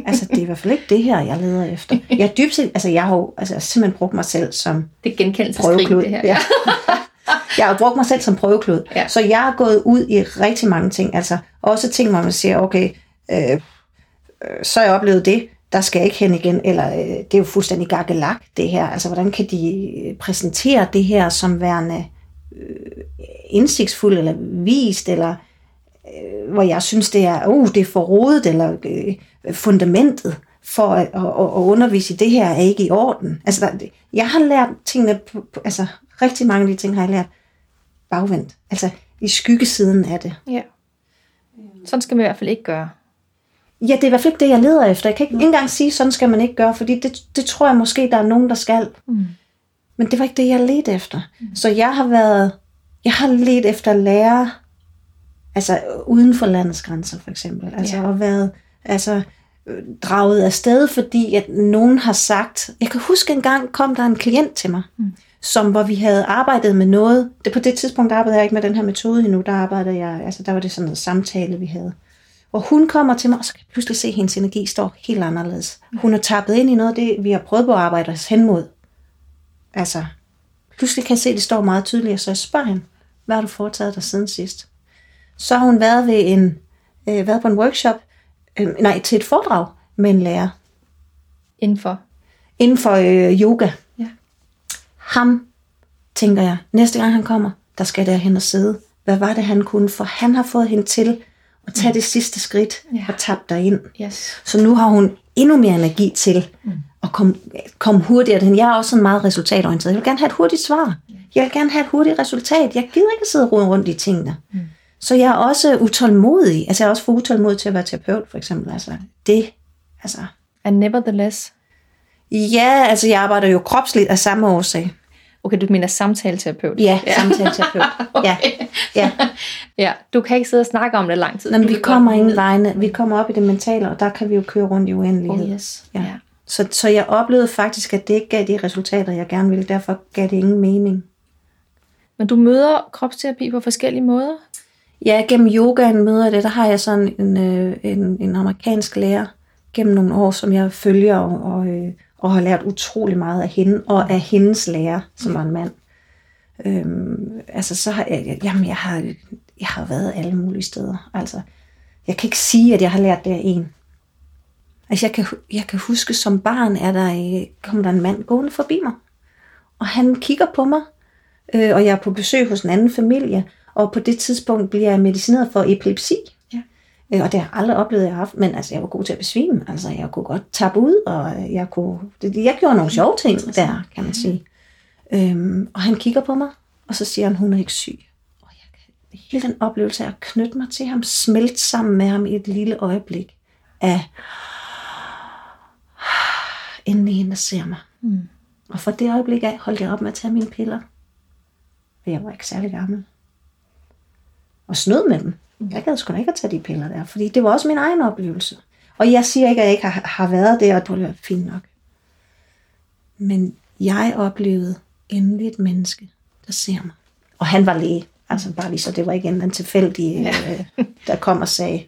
altså, det er i hvert fald ikke det her, jeg leder efter. Jeg har dybt set, altså, jeg har jo altså, simpelthen brugt mig selv som det prøveklud. Det her. Ja. jeg har brugt mig selv som prøveklud. Ja. Så jeg har gået ud i rigtig mange ting. Altså, også ting, hvor man siger, okay, øh, øh, så har jeg oplevet det, der skal jeg ikke hen igen, eller øh, det er jo fuldstændig gakkelak, det her. Altså, hvordan kan de øh, præsentere det her som værende øh, indsigtsfuldt, eller vist, eller øh, hvor jeg synes, det er, uh, det er for rodet, eller øh, fundamentet for at, at, at undervise i det her er ikke i orden. Altså, der, jeg har lært tingene, på, på, altså rigtig mange af de ting har jeg lært bagvendt, altså i skyggesiden af det. Ja. Sådan skal man i hvert fald ikke gøre. Ja, det er i hvert fald ikke det, jeg leder efter. Jeg kan ikke, mm. engang sige, sådan skal man ikke gøre, fordi det, det tror jeg måske, der er nogen, der skal. Mm. Men det var ikke det, jeg ledte efter. Mm. Så jeg har været, jeg har let efter at lære, altså uden for landets grænser for eksempel. Altså ja. at været, altså draget afsted, fordi at nogen har sagt, jeg kan huske en gang kom der en klient til mig, mm. som hvor vi havde arbejdet med noget, det på det tidspunkt arbejdede jeg ikke med den her metode endnu, der arbejdede jeg, altså der var det sådan noget samtale, vi havde. Og hun kommer til mig, og så kan jeg pludselig se, at hendes energi står helt anderledes. Hun er tappet ind i noget af det, vi har prøvet på at arbejde os hen mod. Altså, pludselig kan jeg se, at det står meget tydeligt, så jeg spørger hende, hvad har du foretaget dig siden sidst? Så har hun været, ved en, øh, været på en workshop, øh, nej, til et foredrag med en lærer. Indenfor? Inden for øh, yoga. Ja. Ham, tænker jeg, næste gang han kommer, der skal der hen og sidde. Hvad var det, han kunne? For han har fået hende til og tage det sidste skridt ja. og tabe dig ind. Yes. Så nu har hun endnu mere energi til mm. at komme, komme hurtigere hen. Jeg er også sådan meget resultatorienteret. Jeg vil gerne have et hurtigt svar. Jeg vil gerne have et hurtigt resultat. Jeg gider ikke at sidde og rundt i tingene. Mm. Så jeg er også utålmodig. Altså jeg er også for utålmodig til at være terapeut, for eksempel. Altså det, altså... And nevertheless? Ja, altså jeg arbejder jo kropsligt af samme årsag. Okay, du mener samtaleterapeut? Ja, ja. samtaleterapeut. okay. ja. ja. ja. Du kan ikke sidde og snakke om det lang tid. Men vi kommer ingen vegne. Vi kommer op i det mentale, og der kan vi jo køre rundt i uendelighed. Oh, yes. ja. ja. Så, så jeg oplevede faktisk, at det ikke gav de resultater, jeg gerne ville. Derfor gav det ingen mening. Men du møder kropsterapi på forskellige måder? Ja, gennem yogaen møder det. Der har jeg sådan en, øh, en, en amerikansk lærer gennem nogle år, som jeg følger og, og, øh, og har lært utrolig meget af hende, og af hendes lærer, som var en mand. Øhm, altså så har jeg, jamen jeg har, jeg har været alle mulige steder. Altså, jeg kan ikke sige, at jeg har lært det af en. Altså jeg kan, jeg kan huske, som barn er der, kommer der en mand gående forbi mig. Og han kigger på mig, øh, og jeg er på besøg hos en anden familie, og på det tidspunkt bliver jeg medicineret for epilepsi. Øh, og det har jeg aldrig oplevet, jeg har haft. Men altså, jeg var god til at besvime. Altså, jeg kunne godt tabe ud, og jeg kunne... Jeg gjorde nogle sjove ting der, kan man sige. Øhm, og han kigger på mig, og så siger han, hun er ikke syg. Og jeg kan, hele den oplevelse af at knytte mig til ham, smelte sammen med ham i et lille øjeblik af endelig en, der ser mig. Mm. Og for det øjeblik af holdt jeg op med at tage mine piller. For jeg var ikke særlig gammel. Og snød med dem. Jeg gad sgu da ikke at tage de piller der, fordi det var også min egen oplevelse. Og jeg siger ikke, at jeg ikke har, har været der, og det var fint nok. Men jeg oplevede endelig et menneske, der ser mig. Og han var læge. Altså bare lige så det var ikke en tilfældig, ja. øh, der kom og sagde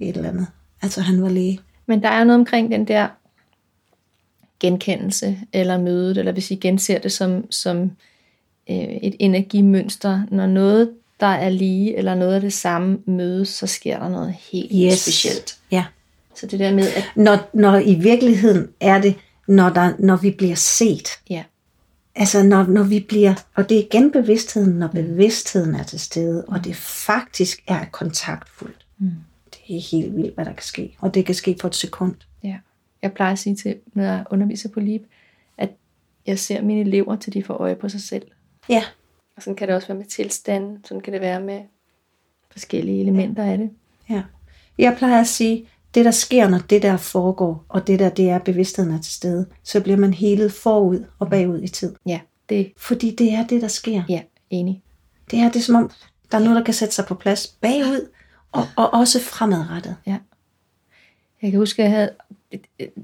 et eller andet. Altså han var læge. Men der er noget omkring den der genkendelse, eller mødet, eller hvis I genser det som, som øh, et energimønster, når noget, der er lige, eller noget af det samme mødes, så sker der noget helt yes. specielt. Ja. Så det der med, at... Når, når i virkeligheden er det, når, der, når vi bliver set. Ja. Altså når, når vi bliver, og det er igen bevidstheden, når bevidstheden er til stede, og det faktisk er kontaktfuldt. Mm. Det er helt vildt, hvad der kan ske. Og det kan ske på et sekund. Ja. Jeg plejer at sige til, når jeg underviser på LIB, at jeg ser mine elever, til de får øje på sig selv. Ja. Og sådan kan det også være med tilstanden, sådan kan det være med forskellige elementer af det. Ja. Jeg plejer at sige, det der sker, når det der foregår, og det der, det er bevidstheden er til stede, så bliver man helet forud og bagud i tid. Ja, det. Fordi det er det, der sker. Ja, enig. Det er det som om, der er noget, der kan sætte sig på plads bagud, og, og også fremadrettet. Ja. Jeg kan huske, at jeg havde,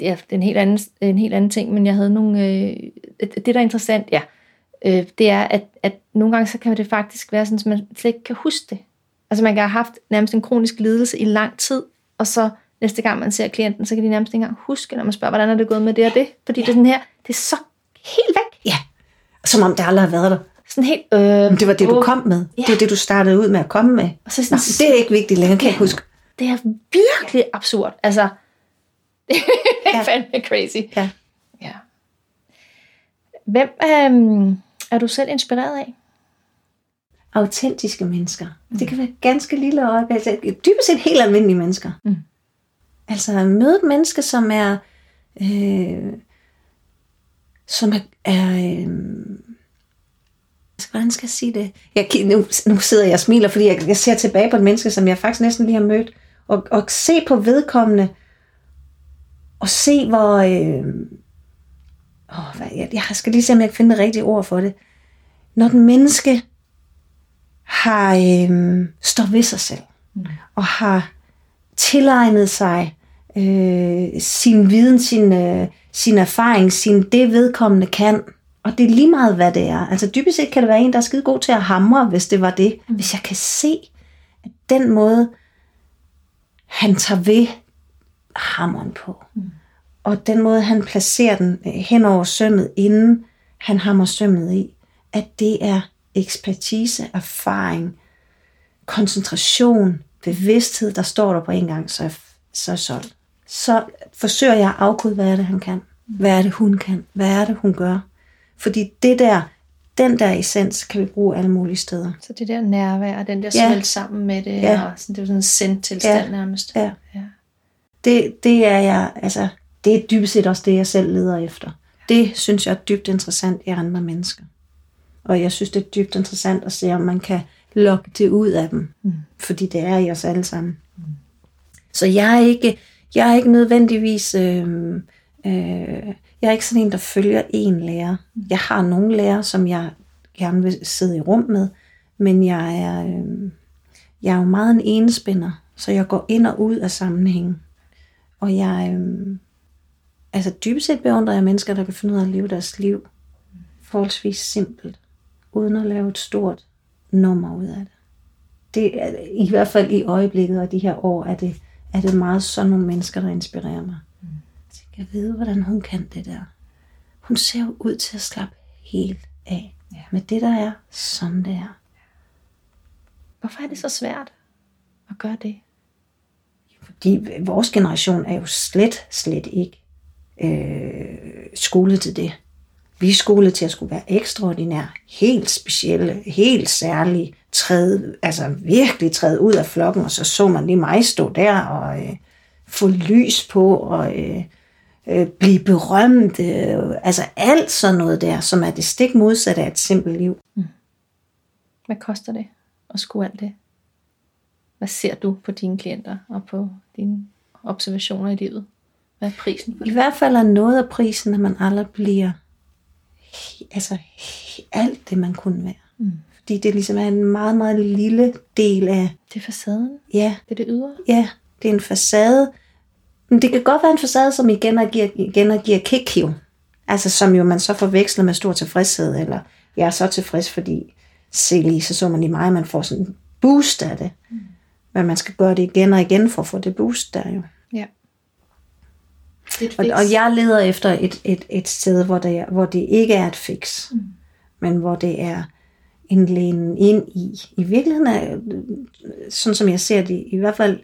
ja, det en helt anden, en helt anden ting, men jeg havde nogle, øh, det der er interessant, ja, øh, det er, at, at nogle gange så kan det faktisk være sådan, at man slet ikke kan huske det. Altså man kan have haft nærmest en kronisk lidelse i lang tid, og så næste gang man ser klienten, så kan de nærmest ikke engang huske, når man spørger, hvordan er det gået med det og det. Fordi ja. det er sådan her, det er så helt væk. Ja, som om det aldrig har været der. Sådan helt, øh, det var det, du kom med. Ja. Det var det, du startede ud med at komme med. Og så sådan, Nå, det er ikke vigtigt længere, kan jeg huske. Det er virkelig absurd. Altså, det er ja. fandme crazy. Ja. ja. Hvem øhm, er du selv inspireret af? Autentiske mennesker. Mm. Det kan være ganske lille øjeblik. Altså, dybest set helt almindelige mennesker. Mm. Altså møde et menneske, som er, øh, som er, er øh, hvordan skal jeg sige det? Jeg, nu, nu sidder jeg og smiler, fordi jeg, jeg ser tilbage på et menneske, som jeg faktisk næsten lige har mødt, og, og se på vedkommende, og se hvor, øh, hvad, jeg, jeg skal lige se, om jeg kan finde det rigtige ord for det. Når den menneske har øh, står ved sig selv, mm. og har tilegnet sig øh, sin viden, sin, øh, sin erfaring, sin det vedkommende kan. Og det er lige meget, hvad det er. Altså dybest set kan det være en, der er skide god til at hamre, hvis det var det. Mm. Hvis jeg kan se, at den måde, han tager ved hammeren på, mm. Og den måde, han placerer den øh, hen over sømmet, inden han hammer sømmet i, at det er ekspertise, erfaring, koncentration, bevidsthed, der står der på en gang, så, så er solgt så forsøger jeg at afkode, hvad er det, han kan. Hvad er det, hun kan. Hvad er det, hun gør. Fordi det der, den der essens, kan vi bruge alle mulige steder. Så det der nærvær, den der ja. sammen med det, ja. og sådan, det er sådan en sendt tilstand ja. nærmest. Ja. ja. Det, det er jeg, altså, det er dybest set også det, jeg selv leder efter. Det synes jeg er dybt interessant i andre mennesker. Og jeg synes, det er dybt interessant at se, om man kan lokke det ud af dem. Mm. Fordi det er i os alle sammen. Mm. Så jeg er ikke, jeg er ikke nødvendigvis... Øh, øh, jeg er ikke sådan en, der følger en lærer. Jeg har nogle lærere, som jeg gerne vil sidde i rum med, men jeg er, øh, jeg er jo meget en enespænder, så jeg går ind og ud af sammenhængen. Og jeg, øh, altså dybest set beundrer jeg mennesker, der kan finde ud af at leve deres liv forholdsvis simpelt, uden at lave et stort nummer ud af det. Det er i hvert fald i øjeblikket og de her år, er det, er det meget sådan nogle mennesker, der inspirerer mig. Mm. Så jeg ved, hvordan hun kan det der. Hun ser jo ud til at slappe helt af ja. med det, der er, som det er. Hvorfor er det så svært at gøre det? Fordi vores generation er jo slet, slet ikke øh, skolet til det. Vi er skolet til at skulle være ekstraordinær, helt specielle, helt særlige, træde, altså virkelig træde ud af flokken, og så så man lige mig stå der og øh, få lys på og øh, øh, blive berømt. Øh, altså alt sådan noget der, som er det stik modsatte af et simpelt liv. Mm. Hvad koster det at skulle alt det? Hvad ser du på dine klienter og på dine observationer i livet? Hvad er prisen for det? I hvert fald er noget af prisen, at man aldrig bliver altså alt det, man kunne være. Mm. Fordi det ligesom er en meget, meget lille del af... Det er facaden? Ja. Det er det ydre? Ja, det er en facade. Men det kan godt være en facade, som igen og giver, igen og giver kick jo. Altså som jo man så forveksler med stor tilfredshed, eller jeg er så tilfreds, fordi se lige, så så man i mig, man får sådan en boost af det. Mm. Men man skal gøre det igen og igen for at få det boost der jo. Og, og jeg leder efter et, et, et sted, hvor det, hvor det ikke er et fix, mm. men hvor det er en læne ind i. I virkeligheden er, sådan som jeg ser det, i hvert fald,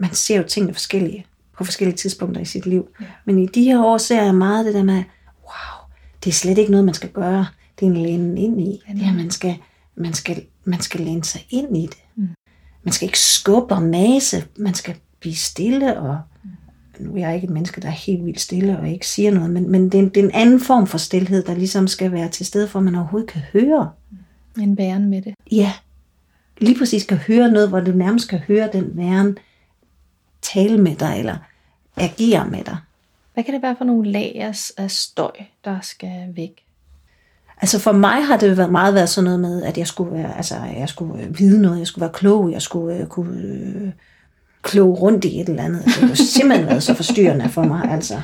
man ser jo tingene forskellige, på forskellige tidspunkter i sit liv. Ja. Men i de her år ser jeg meget det der med, wow, det er slet ikke noget, man skal gøre. Det er en læne ind i. Ja, det er, man skal, man skal, man skal læne sig ind i det. Mm. Man skal ikke skubbe og mase. Man skal blive stille og nu er jeg ikke et menneske, der er helt vildt stille og ikke siger noget, men, men det, er en, det er en anden form for stillhed, der ligesom skal være til stede, for at man overhovedet kan høre. En væren med det. Ja, lige præcis kan høre noget, hvor du nærmest kan høre den væren tale med dig, eller agere med dig. Hvad kan det være for nogle lag af støj, der skal væk? Altså for mig har det været meget været sådan noget med, at jeg skulle være, altså jeg skulle vide noget, jeg skulle være klog, jeg skulle uh, kunne uh, kloge rundt i et eller andet. Det har simpelthen været så forstyrrende for mig. Altså.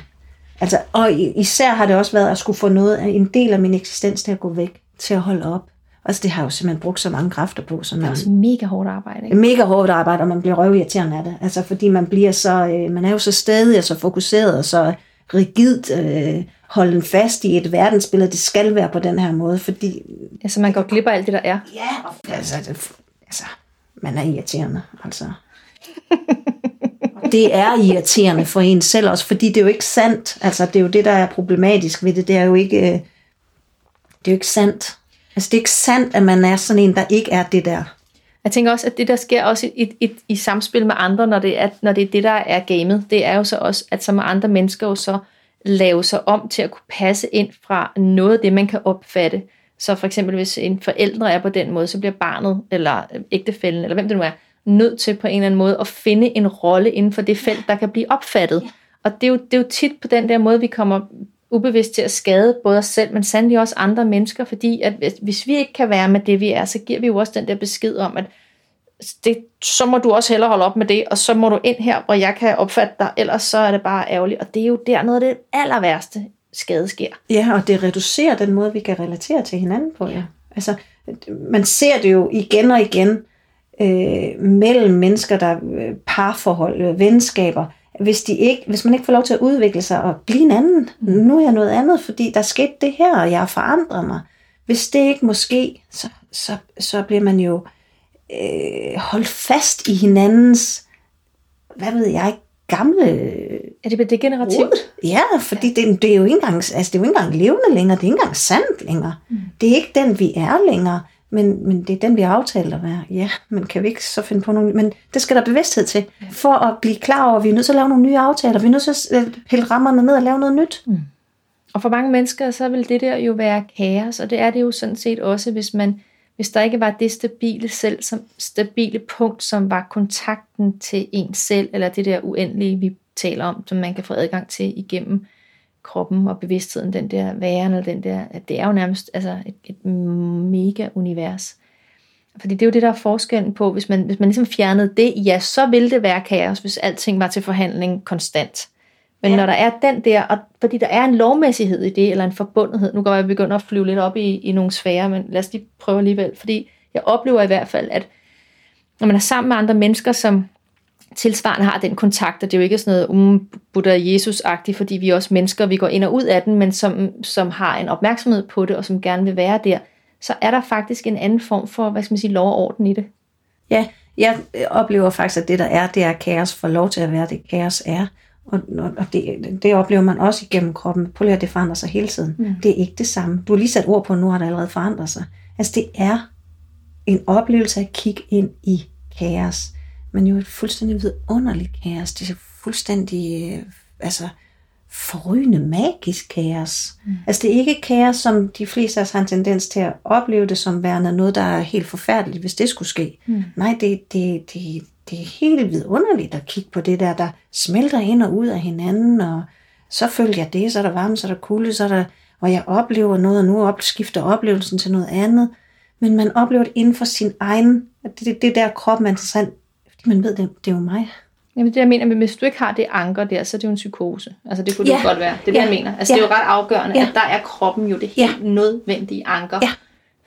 Altså, og især har det også været at skulle få noget af en del af min eksistens til at gå væk, til at holde op. Altså det har jo simpelthen brugt så mange kræfter på. Så man, det er også mega hårdt arbejde. Ikke? Mega hårdt arbejde, og man bliver røvirriterende af det. Altså fordi man bliver så, øh, man er jo så stadig og så fokuseret og så rigidt øh, holden fast i et verdensbillede. Det skal være på den her måde, fordi... Ja, så man går glip af alt det, der er. Ja, altså, det, altså man er irriterende, altså det er irriterende for en selv også, fordi det er jo ikke sandt. Altså, det er jo det, der er problematisk ved det. Det er jo ikke, øh, det er jo ikke sandt. Altså, det er ikke sandt, at man er sådan en, der ikke er det der. Jeg tænker også, at det, der sker også i, i, i samspil med andre, når det, er, når det er det, der er gamet, det er jo så også, at så må andre mennesker jo så lave sig om til at kunne passe ind fra noget af det, man kan opfatte. Så for eksempel, hvis en forældre er på den måde, så bliver barnet, eller ægtefælden, eller hvem det nu er, nødt til på en eller anden måde at finde en rolle inden for det felt, der kan blive opfattet. Og det er, jo, det er jo tit på den der måde, vi kommer ubevidst til at skade både os selv, men sandelig også andre mennesker, fordi at hvis vi ikke kan være med det, vi er, så giver vi jo også den der besked om, at det, så må du også hellere holde op med det, og så må du ind her, hvor jeg kan opfatte dig, ellers så er det bare ærgerligt. Og det er jo der noget af det aller værste skade sker. Ja, og det reducerer den måde, vi kan relatere til hinanden på. Ja. Altså, man ser det jo igen og igen, øh, mellem mennesker, der øh, parforhold, øh, venskaber, hvis, de ikke, hvis man ikke får lov til at udvikle sig og blive en anden. Mm. Nu er jeg noget andet, fordi der skete det her, og jeg har forandret mig. Hvis det ikke måske, så, så, så bliver man jo øh, holdt fast i hinandens, hvad ved jeg, gamle... Er det degenerativt? Ja, fordi det, det, er jo ikke engang, altså det er jo ikke engang levende længere, det er ikke engang sandt længere. Mm. Det er ikke den, vi er længere. Men, men det er den, vi har aftalt at være. Ja, men kan vi ikke så finde på nogle... Men det skal der bevidsthed til. For at blive klar over, at vi er nødt til at lave nogle nye aftaler. Vi er nødt til at pille rammerne ned og lave noget nyt. Mm. Og for mange mennesker, så vil det der jo være kaos. Og det er det jo sådan set også, hvis man hvis der ikke var det stabile selv, som stabile punkt, som var kontakten til en selv, eller det der uendelige, vi taler om, som man kan få adgang til igennem kroppen og bevidstheden, den der væren, eller den der, at det er jo nærmest altså et, et mega univers. Fordi det er jo det, der er forskellen på, hvis man, hvis man ligesom fjernede det, ja, så ville det være kaos, hvis alting var til forhandling konstant. Men ja. når der er den der, og fordi der er en lovmæssighed i det, eller en forbundethed, nu går jeg begynde at flyve lidt op i, i nogle sfære, men lad os lige prøve alligevel, fordi jeg oplever i hvert fald, at når man er sammen med andre mennesker, som tilsvarende har den kontakt, og det er jo ikke sådan noget um, Buddha Jesus-agtigt, fordi vi er også mennesker, vi går ind og ud af den, men som, som har en opmærksomhed på det, og som gerne vil være der, så er der faktisk en anden form for, hvad skal man sige, lov og orden i det. Ja, jeg oplever faktisk, at det der er, det er kaos for lov til at være det kaos er. Og, og, det, det oplever man også igennem kroppen. Prøv lige at det forandrer sig hele tiden. Mm. Det er ikke det samme. Du har lige sat ord på, nu har det allerede forandret sig. Altså det er en oplevelse af at kigge ind i kaos. Men jo et fuldstændig vidunderligt kaos. Det er fuldstændig øh, altså, forrygende magisk kaos. Mm. Altså det er ikke kaos, som de fleste af os har en tendens til at opleve det som værende noget, der er helt forfærdeligt, hvis det skulle ske. Mm. Nej, det, det, det, det er helt vidunderligt at kigge på det der, der smelter ind og ud af hinanden, og så følger jeg det, så er der varme, så er der kulde, så er der, og jeg oplever noget, og nu opskifter oplevelsen til noget andet. Men man oplever det inden for sin egen, det, det, det der krop fordi man ved, det, det er jo mig. Jamen det jeg mener, men hvis du ikke har det anker der, så er det jo en psykose. Altså det kunne ja. det godt være. Det er ja. det, jeg mener. Altså ja. det er jo ret afgørende, ja. at der er kroppen jo det helt ja. nødvendige anker. Ja.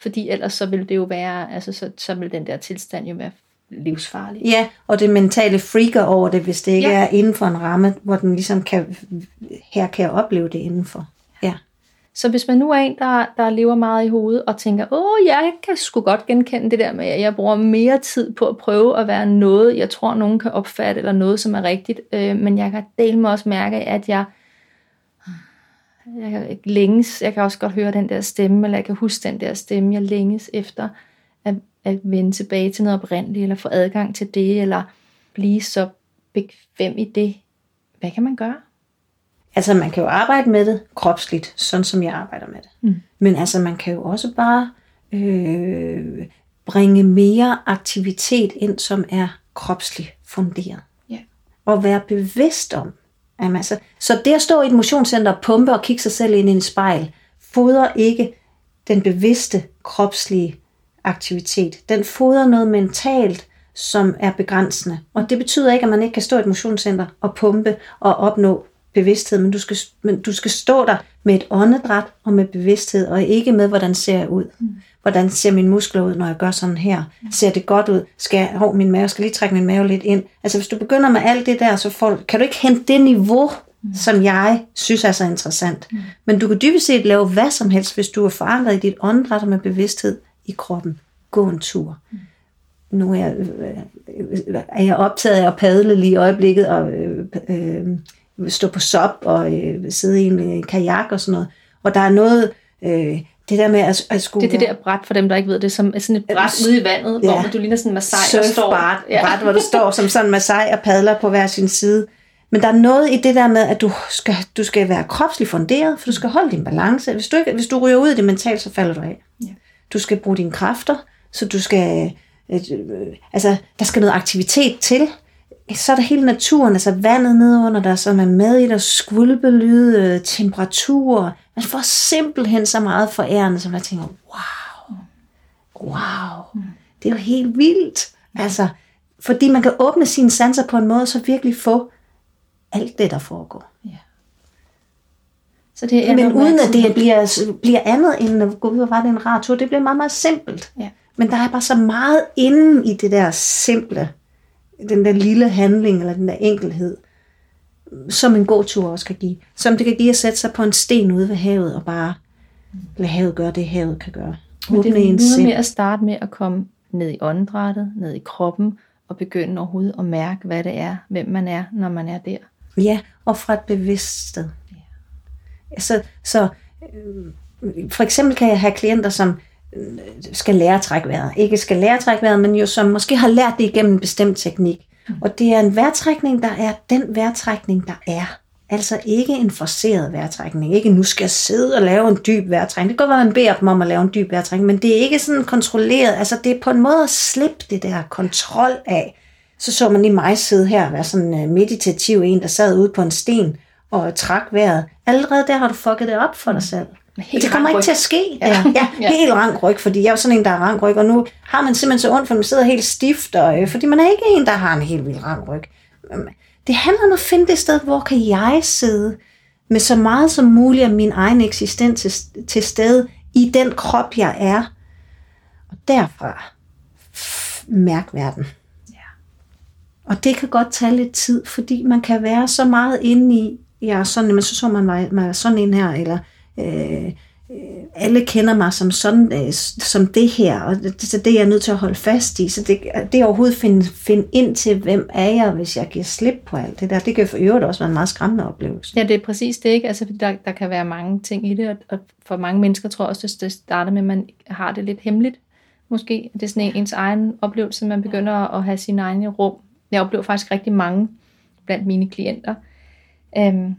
Fordi ellers så vil det jo være, altså så, så vil den der tilstand jo være livsfarlig. Ja, og det mentale freaker over det, hvis det ikke ja. er inden for en ramme, hvor den ligesom kan, her kan jeg opleve det indenfor. Ja. Så hvis man nu er en, der, der lever meget i hovedet og tænker, åh, jeg kan sgu godt genkende det der med, at jeg bruger mere tid på at prøve at være noget, jeg tror, nogen kan opfatte, eller noget, som er rigtigt, øh, men jeg kan dele mig også mærke, at jeg, jeg kan længes, jeg kan også godt høre den der stemme, eller jeg kan huske den der stemme, jeg længes efter at, at vende tilbage til noget oprindeligt, eller få adgang til det, eller blive så bekvem i det. Hvad kan man gøre? Altså man kan jo arbejde med det kropsligt, sådan som jeg arbejder med det. Mm. Men altså man kan jo også bare øh, bringe mere aktivitet ind, som er kropsligt funderet. Yeah. Og være bevidst om. Jamen, altså, så det at stå i et motionscenter og pumpe og kigge sig selv ind i en spejl, fodrer ikke den bevidste kropslige aktivitet. Den fodrer noget mentalt, som er begrænsende. Og det betyder ikke, at man ikke kan stå i et motionscenter og pumpe og opnå bevidsthed, men du skal, men du skal stå der med et åndedræt og med bevidsthed, og ikke med, hvordan ser jeg ud. Mm. Hvordan ser min muskler ud, når jeg gør sådan her? Ser det godt ud? Skal jeg, hov, min mave, skal lige trække min mave lidt ind? Altså, hvis du begynder med alt det der, så får, kan du ikke hente det niveau, mm. som jeg synes er så interessant. Mm. Men du kan dybest set lave hvad som helst, hvis du er forankret i dit åndedræt og med bevidsthed i kroppen. Gå en tur. Mm. Nu er jeg, øh, er jeg optaget af at padle lige i øjeblikket, og øh, øh, stå på sop og øh, sidde i en øh, kajak og sådan noget. Og der er noget, øh, det der med at, at skulle... Det er det der bræt, for dem, der ikke ved det, som er sådan et bræt ude i vandet, ja. hvor du ligner sådan en masai, og står... Bræt, ja. bræt, hvor du står som sådan en masai og padler på hver sin side. Men der er noget i det der med, at du skal, du skal være kropsligt funderet, for du skal holde din balance. Hvis du, ikke, hvis du ryger ud i det mentalt, så falder du af. Ja. Du skal bruge dine kræfter, så du skal... Øh, øh, altså, der skal noget aktivitet til så er der hele naturen, altså vandet nede under dig, som er med i der skvulpelyde, temperatur. Man får simpelthen så meget forærende, som jeg tænker, wow, wow, det er jo helt vildt. Altså, fordi man kan åbne sine sanser på en måde, så virkelig få alt det, der foregår. Ja. Så det er Men uden at det bliver, bliver andet end, gud, hvor var det en rar tur, det bliver meget, meget simpelt. Ja. Men der er bare så meget inde i det der simple, den der lille handling, eller den der enkelhed, som en god tur også kan give. Som det kan give at sætte sig på en sten ude ved havet, og bare lade havet gøre det, havet kan gøre. Men det er noget med at starte med at komme ned i åndedrættet, ned i kroppen, og begynde overhovedet at mærke, hvad det er, hvem man er, når man er der. Ja, og fra et bevidst sted. Ja. Så, så øh, for eksempel kan jeg have klienter, som skal lære at trække vejret. Ikke skal lære at trække vejret, men jo som måske har lært det igennem en bestemt teknik. Mm. Og det er en vejrtrækning, der er den vejrtrækning, der er. Altså ikke en forceret vejrtrækning. Ikke nu skal jeg sidde og lave en dyb vejrtrækning. Det kan godt være, at man beder dem om at lave en dyb vejrtrækning, men det er ikke sådan kontrolleret. Altså det er på en måde at slippe det der kontrol af. Så så man lige mig sidde her og være sådan øh, meditativ en, der sad ude på en sten og trak vejret. Allerede der har du fucket det op for dig selv. Helt det kommer ikke til at ske. Ja, ja, ja. helt ryg, fordi jeg er sådan en, der er ryg, og nu har man simpelthen så ondt, for man sidder helt stift, og, øh, fordi man er ikke en, der har en helt vild ryg. Øhm, det handler om at finde det sted, hvor kan jeg sidde med så meget som muligt af min egen eksistens til, til stede i den krop, jeg er. Og derfra mærk verden. Ja. Og det kan godt tage lidt tid, fordi man kan være så meget inde i, ja, sådan, men så så man mig, mig sådan en her, eller øh, øh, alle kender mig som sådan, øh, som det her, og det, så det er jeg nødt til at holde fast i. Så det, det er overhovedet finde, finde ind til, hvem er jeg, hvis jeg giver slip på alt det der. Det kan for øvrigt også være en meget skræmmende oplevelse. Ja, det er præcis det, ikke? Altså, fordi der, der kan være mange ting i det, og, for mange mennesker tror jeg også, det starter med, at man har det lidt hemmeligt, måske. Det er sådan en, ens egen oplevelse, man begynder at have sin egne rum. Jeg oplever faktisk rigtig mange blandt mine klienter, øhm,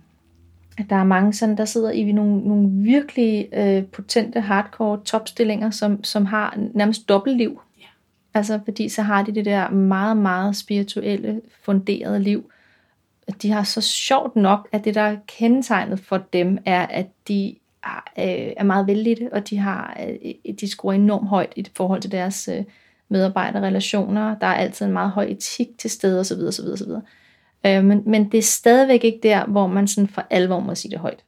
der er mange sådan, der sidder i nogle, nogle virkelig øh, potente, hardcore topstillinger, som, som har nærmest dobbeltliv. Ja. Altså fordi så har de det der meget, meget spirituelle, funderede liv. De har så sjovt nok, at det der er kendetegnet for dem, er, at de er, øh, er meget vældige, og de har øh, de skruer enormt højt i forhold til deres øh, medarbejderrelationer. Der er altid en meget høj etik til stede osv. osv., osv. Øh, men, men det er stadigvæk ikke der, hvor man sådan for alvor må sige det højt.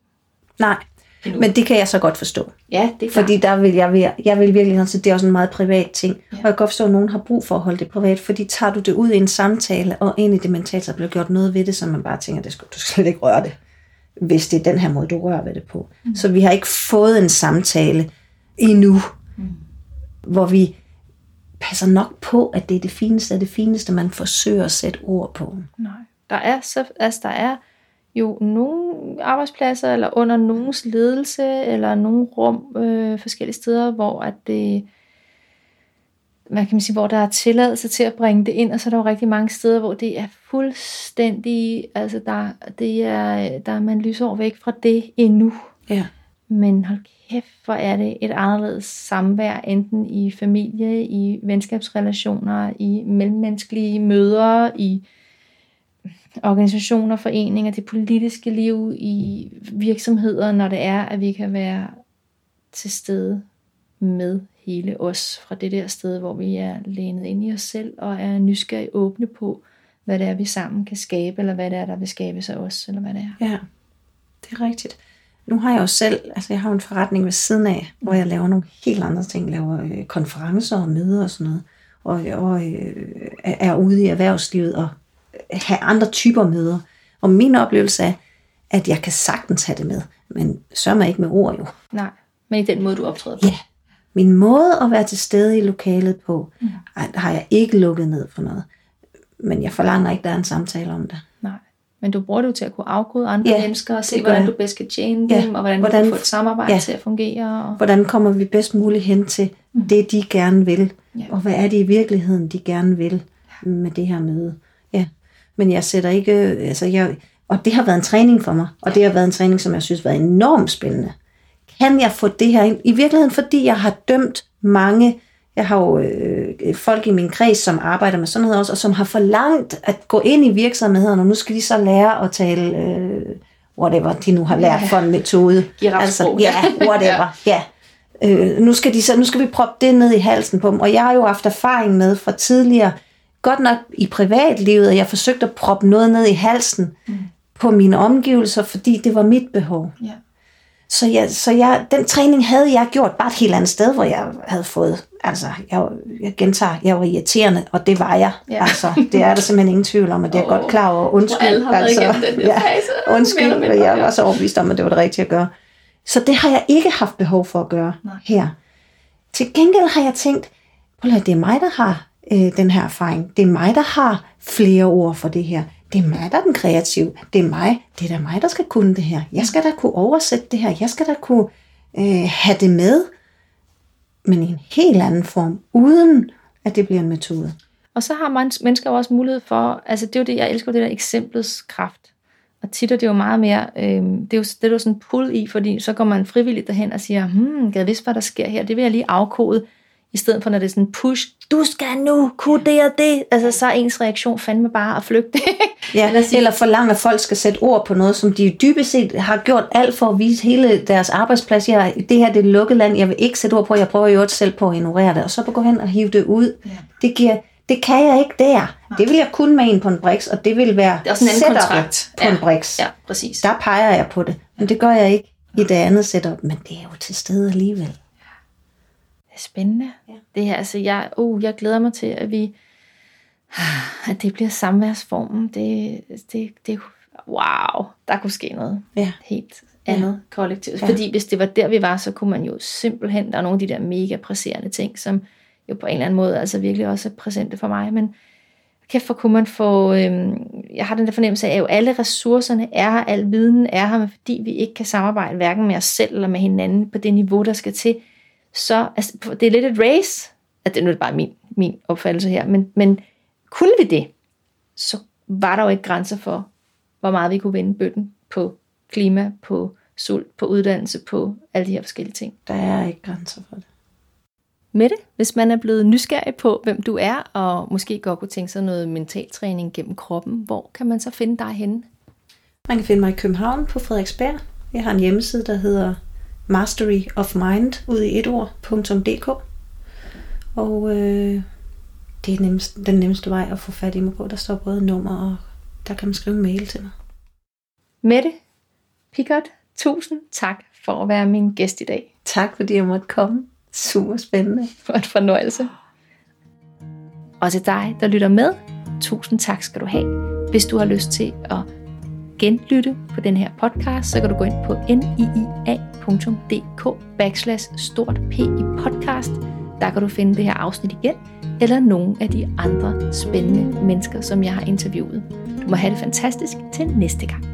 Nej, Endnu. men det kan jeg så godt forstå. Ja, det er Fordi der vil jeg, jeg vil virkelig så det er også en meget privat ting. Ja. Og jeg kan godt forstå, at nogen har brug for at holde det privat, fordi tager du det ud i en samtale, og ind i det mentalt, så bliver gjort noget ved det, som man bare tænker, det skal, du skal slet ikke røre det, hvis det er den her måde, du rører ved det på. Mm. Så vi har ikke fået en samtale endnu, mm. hvor vi passer nok på, at det er det fineste af det fineste, man forsøger at sætte ord på. Nej. Der er, så, altså, der er jo nogle arbejdspladser, eller under nogens ledelse, eller nogle rum øh, forskellige steder, hvor at det, hvad kan man sige, hvor der er tilladelse til at bringe det ind, og så er der jo rigtig mange steder, hvor det er fuldstændig, altså der, det er, der er man lysår væk fra det endnu. Ja. Men hold kæft, hvor er det et anderledes samvær, enten i familie, i venskabsrelationer, i mellemmenneskelige møder, i organisationer, foreninger, det politiske liv i virksomheder, når det er, at vi kan være til stede med hele os fra det der sted, hvor vi er lænet ind i os selv og er nysgerrige åbne på, hvad det er, vi sammen kan skabe, eller hvad det er, der vil skabe sig os, eller hvad det er. Ja, det er rigtigt. Nu har jeg jo selv, altså jeg har en forretning ved siden af, hvor jeg laver nogle helt andre ting, laver øh, konferencer og møder og sådan noget, og, og øh, er ude i erhvervslivet og have andre typer møder. Og min oplevelse er, at jeg kan sagtens have det med, men sørger mig ikke med ord jo. Nej, men i den måde, du optræder på. Ja. Min måde at være til stede i lokalet på, mm. har jeg ikke lukket ned for noget. Men jeg forlanger ikke, at der er en samtale om det. Nej. Men du bruger det jo til at kunne afkode andre ja, mennesker og se, hvordan du bedst kan tjene ja. dem, og hvordan, hvordan du kan få et samarbejde ja. til at fungere. Og... Hvordan kommer vi bedst muligt hen til mm. det, de gerne vil, ja. og hvad er det i virkeligheden, de gerne vil med det her møde. Ja men jeg sætter ikke, altså jeg, og det har været en træning for mig, og det har været en træning, som jeg synes har været enormt spændende. Kan jeg få det her ind? I virkeligheden, fordi jeg har dømt mange, jeg har jo øh, folk i min kreds, som arbejder med sådan noget også, og som har forlangt at gå ind i virksomheden, og nu skal de så lære at tale, øh, whatever de nu har lært for en metode. Altså, ja, whatever, ja. Øh, nu, skal de så, nu skal vi proppe det ned i halsen på dem, og jeg har jo haft erfaring med fra tidligere, godt nok i privatlivet, at jeg forsøgte at proppe noget ned i halsen mm. på mine omgivelser, fordi det var mit behov. Ja. Så, jeg, så jeg, den træning havde jeg gjort bare et helt andet sted, hvor jeg havde fået, altså jeg, jeg gentager, jeg var irriterende, og det var jeg. Ja. Altså, det er der simpelthen ingen tvivl om, at det er oh, godt klar over. Undskyld, alle har altså, den ja, fase. undskyld, men jeg var så overbevist om, at det var det rigtige at gøre. Så det har jeg ikke haft behov for at gøre Nej. her. Til gengæld har jeg tænkt, det er mig, der har øh, den her erfaring. Det er mig, der har flere ord for det her. Det er mig, der er den kreative. Det er mig. Det er da mig, der skal kunne det her. Jeg skal da kunne oversætte det her. Jeg skal da kunne øh, have det med, men i en helt anden form, uden at det bliver en metode. Og så har man, mennesker også mulighed for, altså det er jo det, jeg elsker det der eksemplets kraft. Og tit er det jo meget mere, øh, det er jo, det er jo sådan pull i, fordi så går man frivilligt derhen og siger, hmm, kan jeg vidste, hvad der sker her? Det vil jeg lige afkode i stedet for når det er sådan push, du skal nu kunne det og det, altså så er ens reaktion fandme bare at flygte. ja, eller, sige, eller forlange, at folk skal sætte ord på noget, som de dybest set har gjort alt for at vise hele deres arbejdsplads. Jeg, det her det er lukket land, jeg vil ikke sætte ord på, jeg prøver jo selv på at ignorere det, og så gå hen og hive det ud. Ja. Det giver, det kan jeg ikke der. Det vil jeg kun med en på en briks, og det vil være det er også en anden kontrakt. på ja. en briks. Ja, præcis. Der peger jeg på det, men det gør jeg ikke i det andet setup, men det er jo til stede alligevel er spændende. Det her, altså jeg, uh, jeg glæder mig til, at vi, at det bliver samværsformen. Det, det, det, wow, der kunne ske noget ja. helt andet ja. kollektivt. Ja. Fordi hvis det var der, vi var, så kunne man jo simpelthen, der er nogle af de der mega presserende ting, som jo på en eller anden måde altså virkelig også er præsente for mig, men kæft for kunne man få, øhm, jeg har den der fornemmelse af, at jo alle ressourcerne er her, al viden er her, men fordi vi ikke kan samarbejde hverken med os selv eller med hinanden på det niveau, der skal til, så altså, det er lidt et race, at det nu er det bare min, min opfattelse her, men, men kunne vi det, så var der jo ikke grænser for, hvor meget vi kunne vinde bøtten på klima, på sult, på uddannelse, på alle de her forskellige ting. Der er ikke grænser for det. Mette, hvis man er blevet nysgerrig på, hvem du er, og måske godt kunne tænke sig noget mentaltræning gennem kroppen, hvor kan man så finde dig henne? Man kan finde mig i København på Frederiksberg. Jeg har en hjemmeside, der hedder masteryofmind ud i et ord.dk. Og øh, det er nemmest, den nemmeste vej at få fat i mig på. Der står både nummer, og der kan man skrive en mail til mig. Mette Pickert, tusind tak for at være min gæst i dag. Tak fordi jeg måtte komme. Super spændende. For en fornøjelse. Og til dig, der lytter med, tusind tak skal du have. Hvis du har lyst til at genlytte på den her podcast, så kan du gå ind på niia.dk backslash stort p i podcast. Der kan du finde det her afsnit igen, eller nogle af de andre spændende mennesker, som jeg har interviewet. Du må have det fantastisk til næste gang.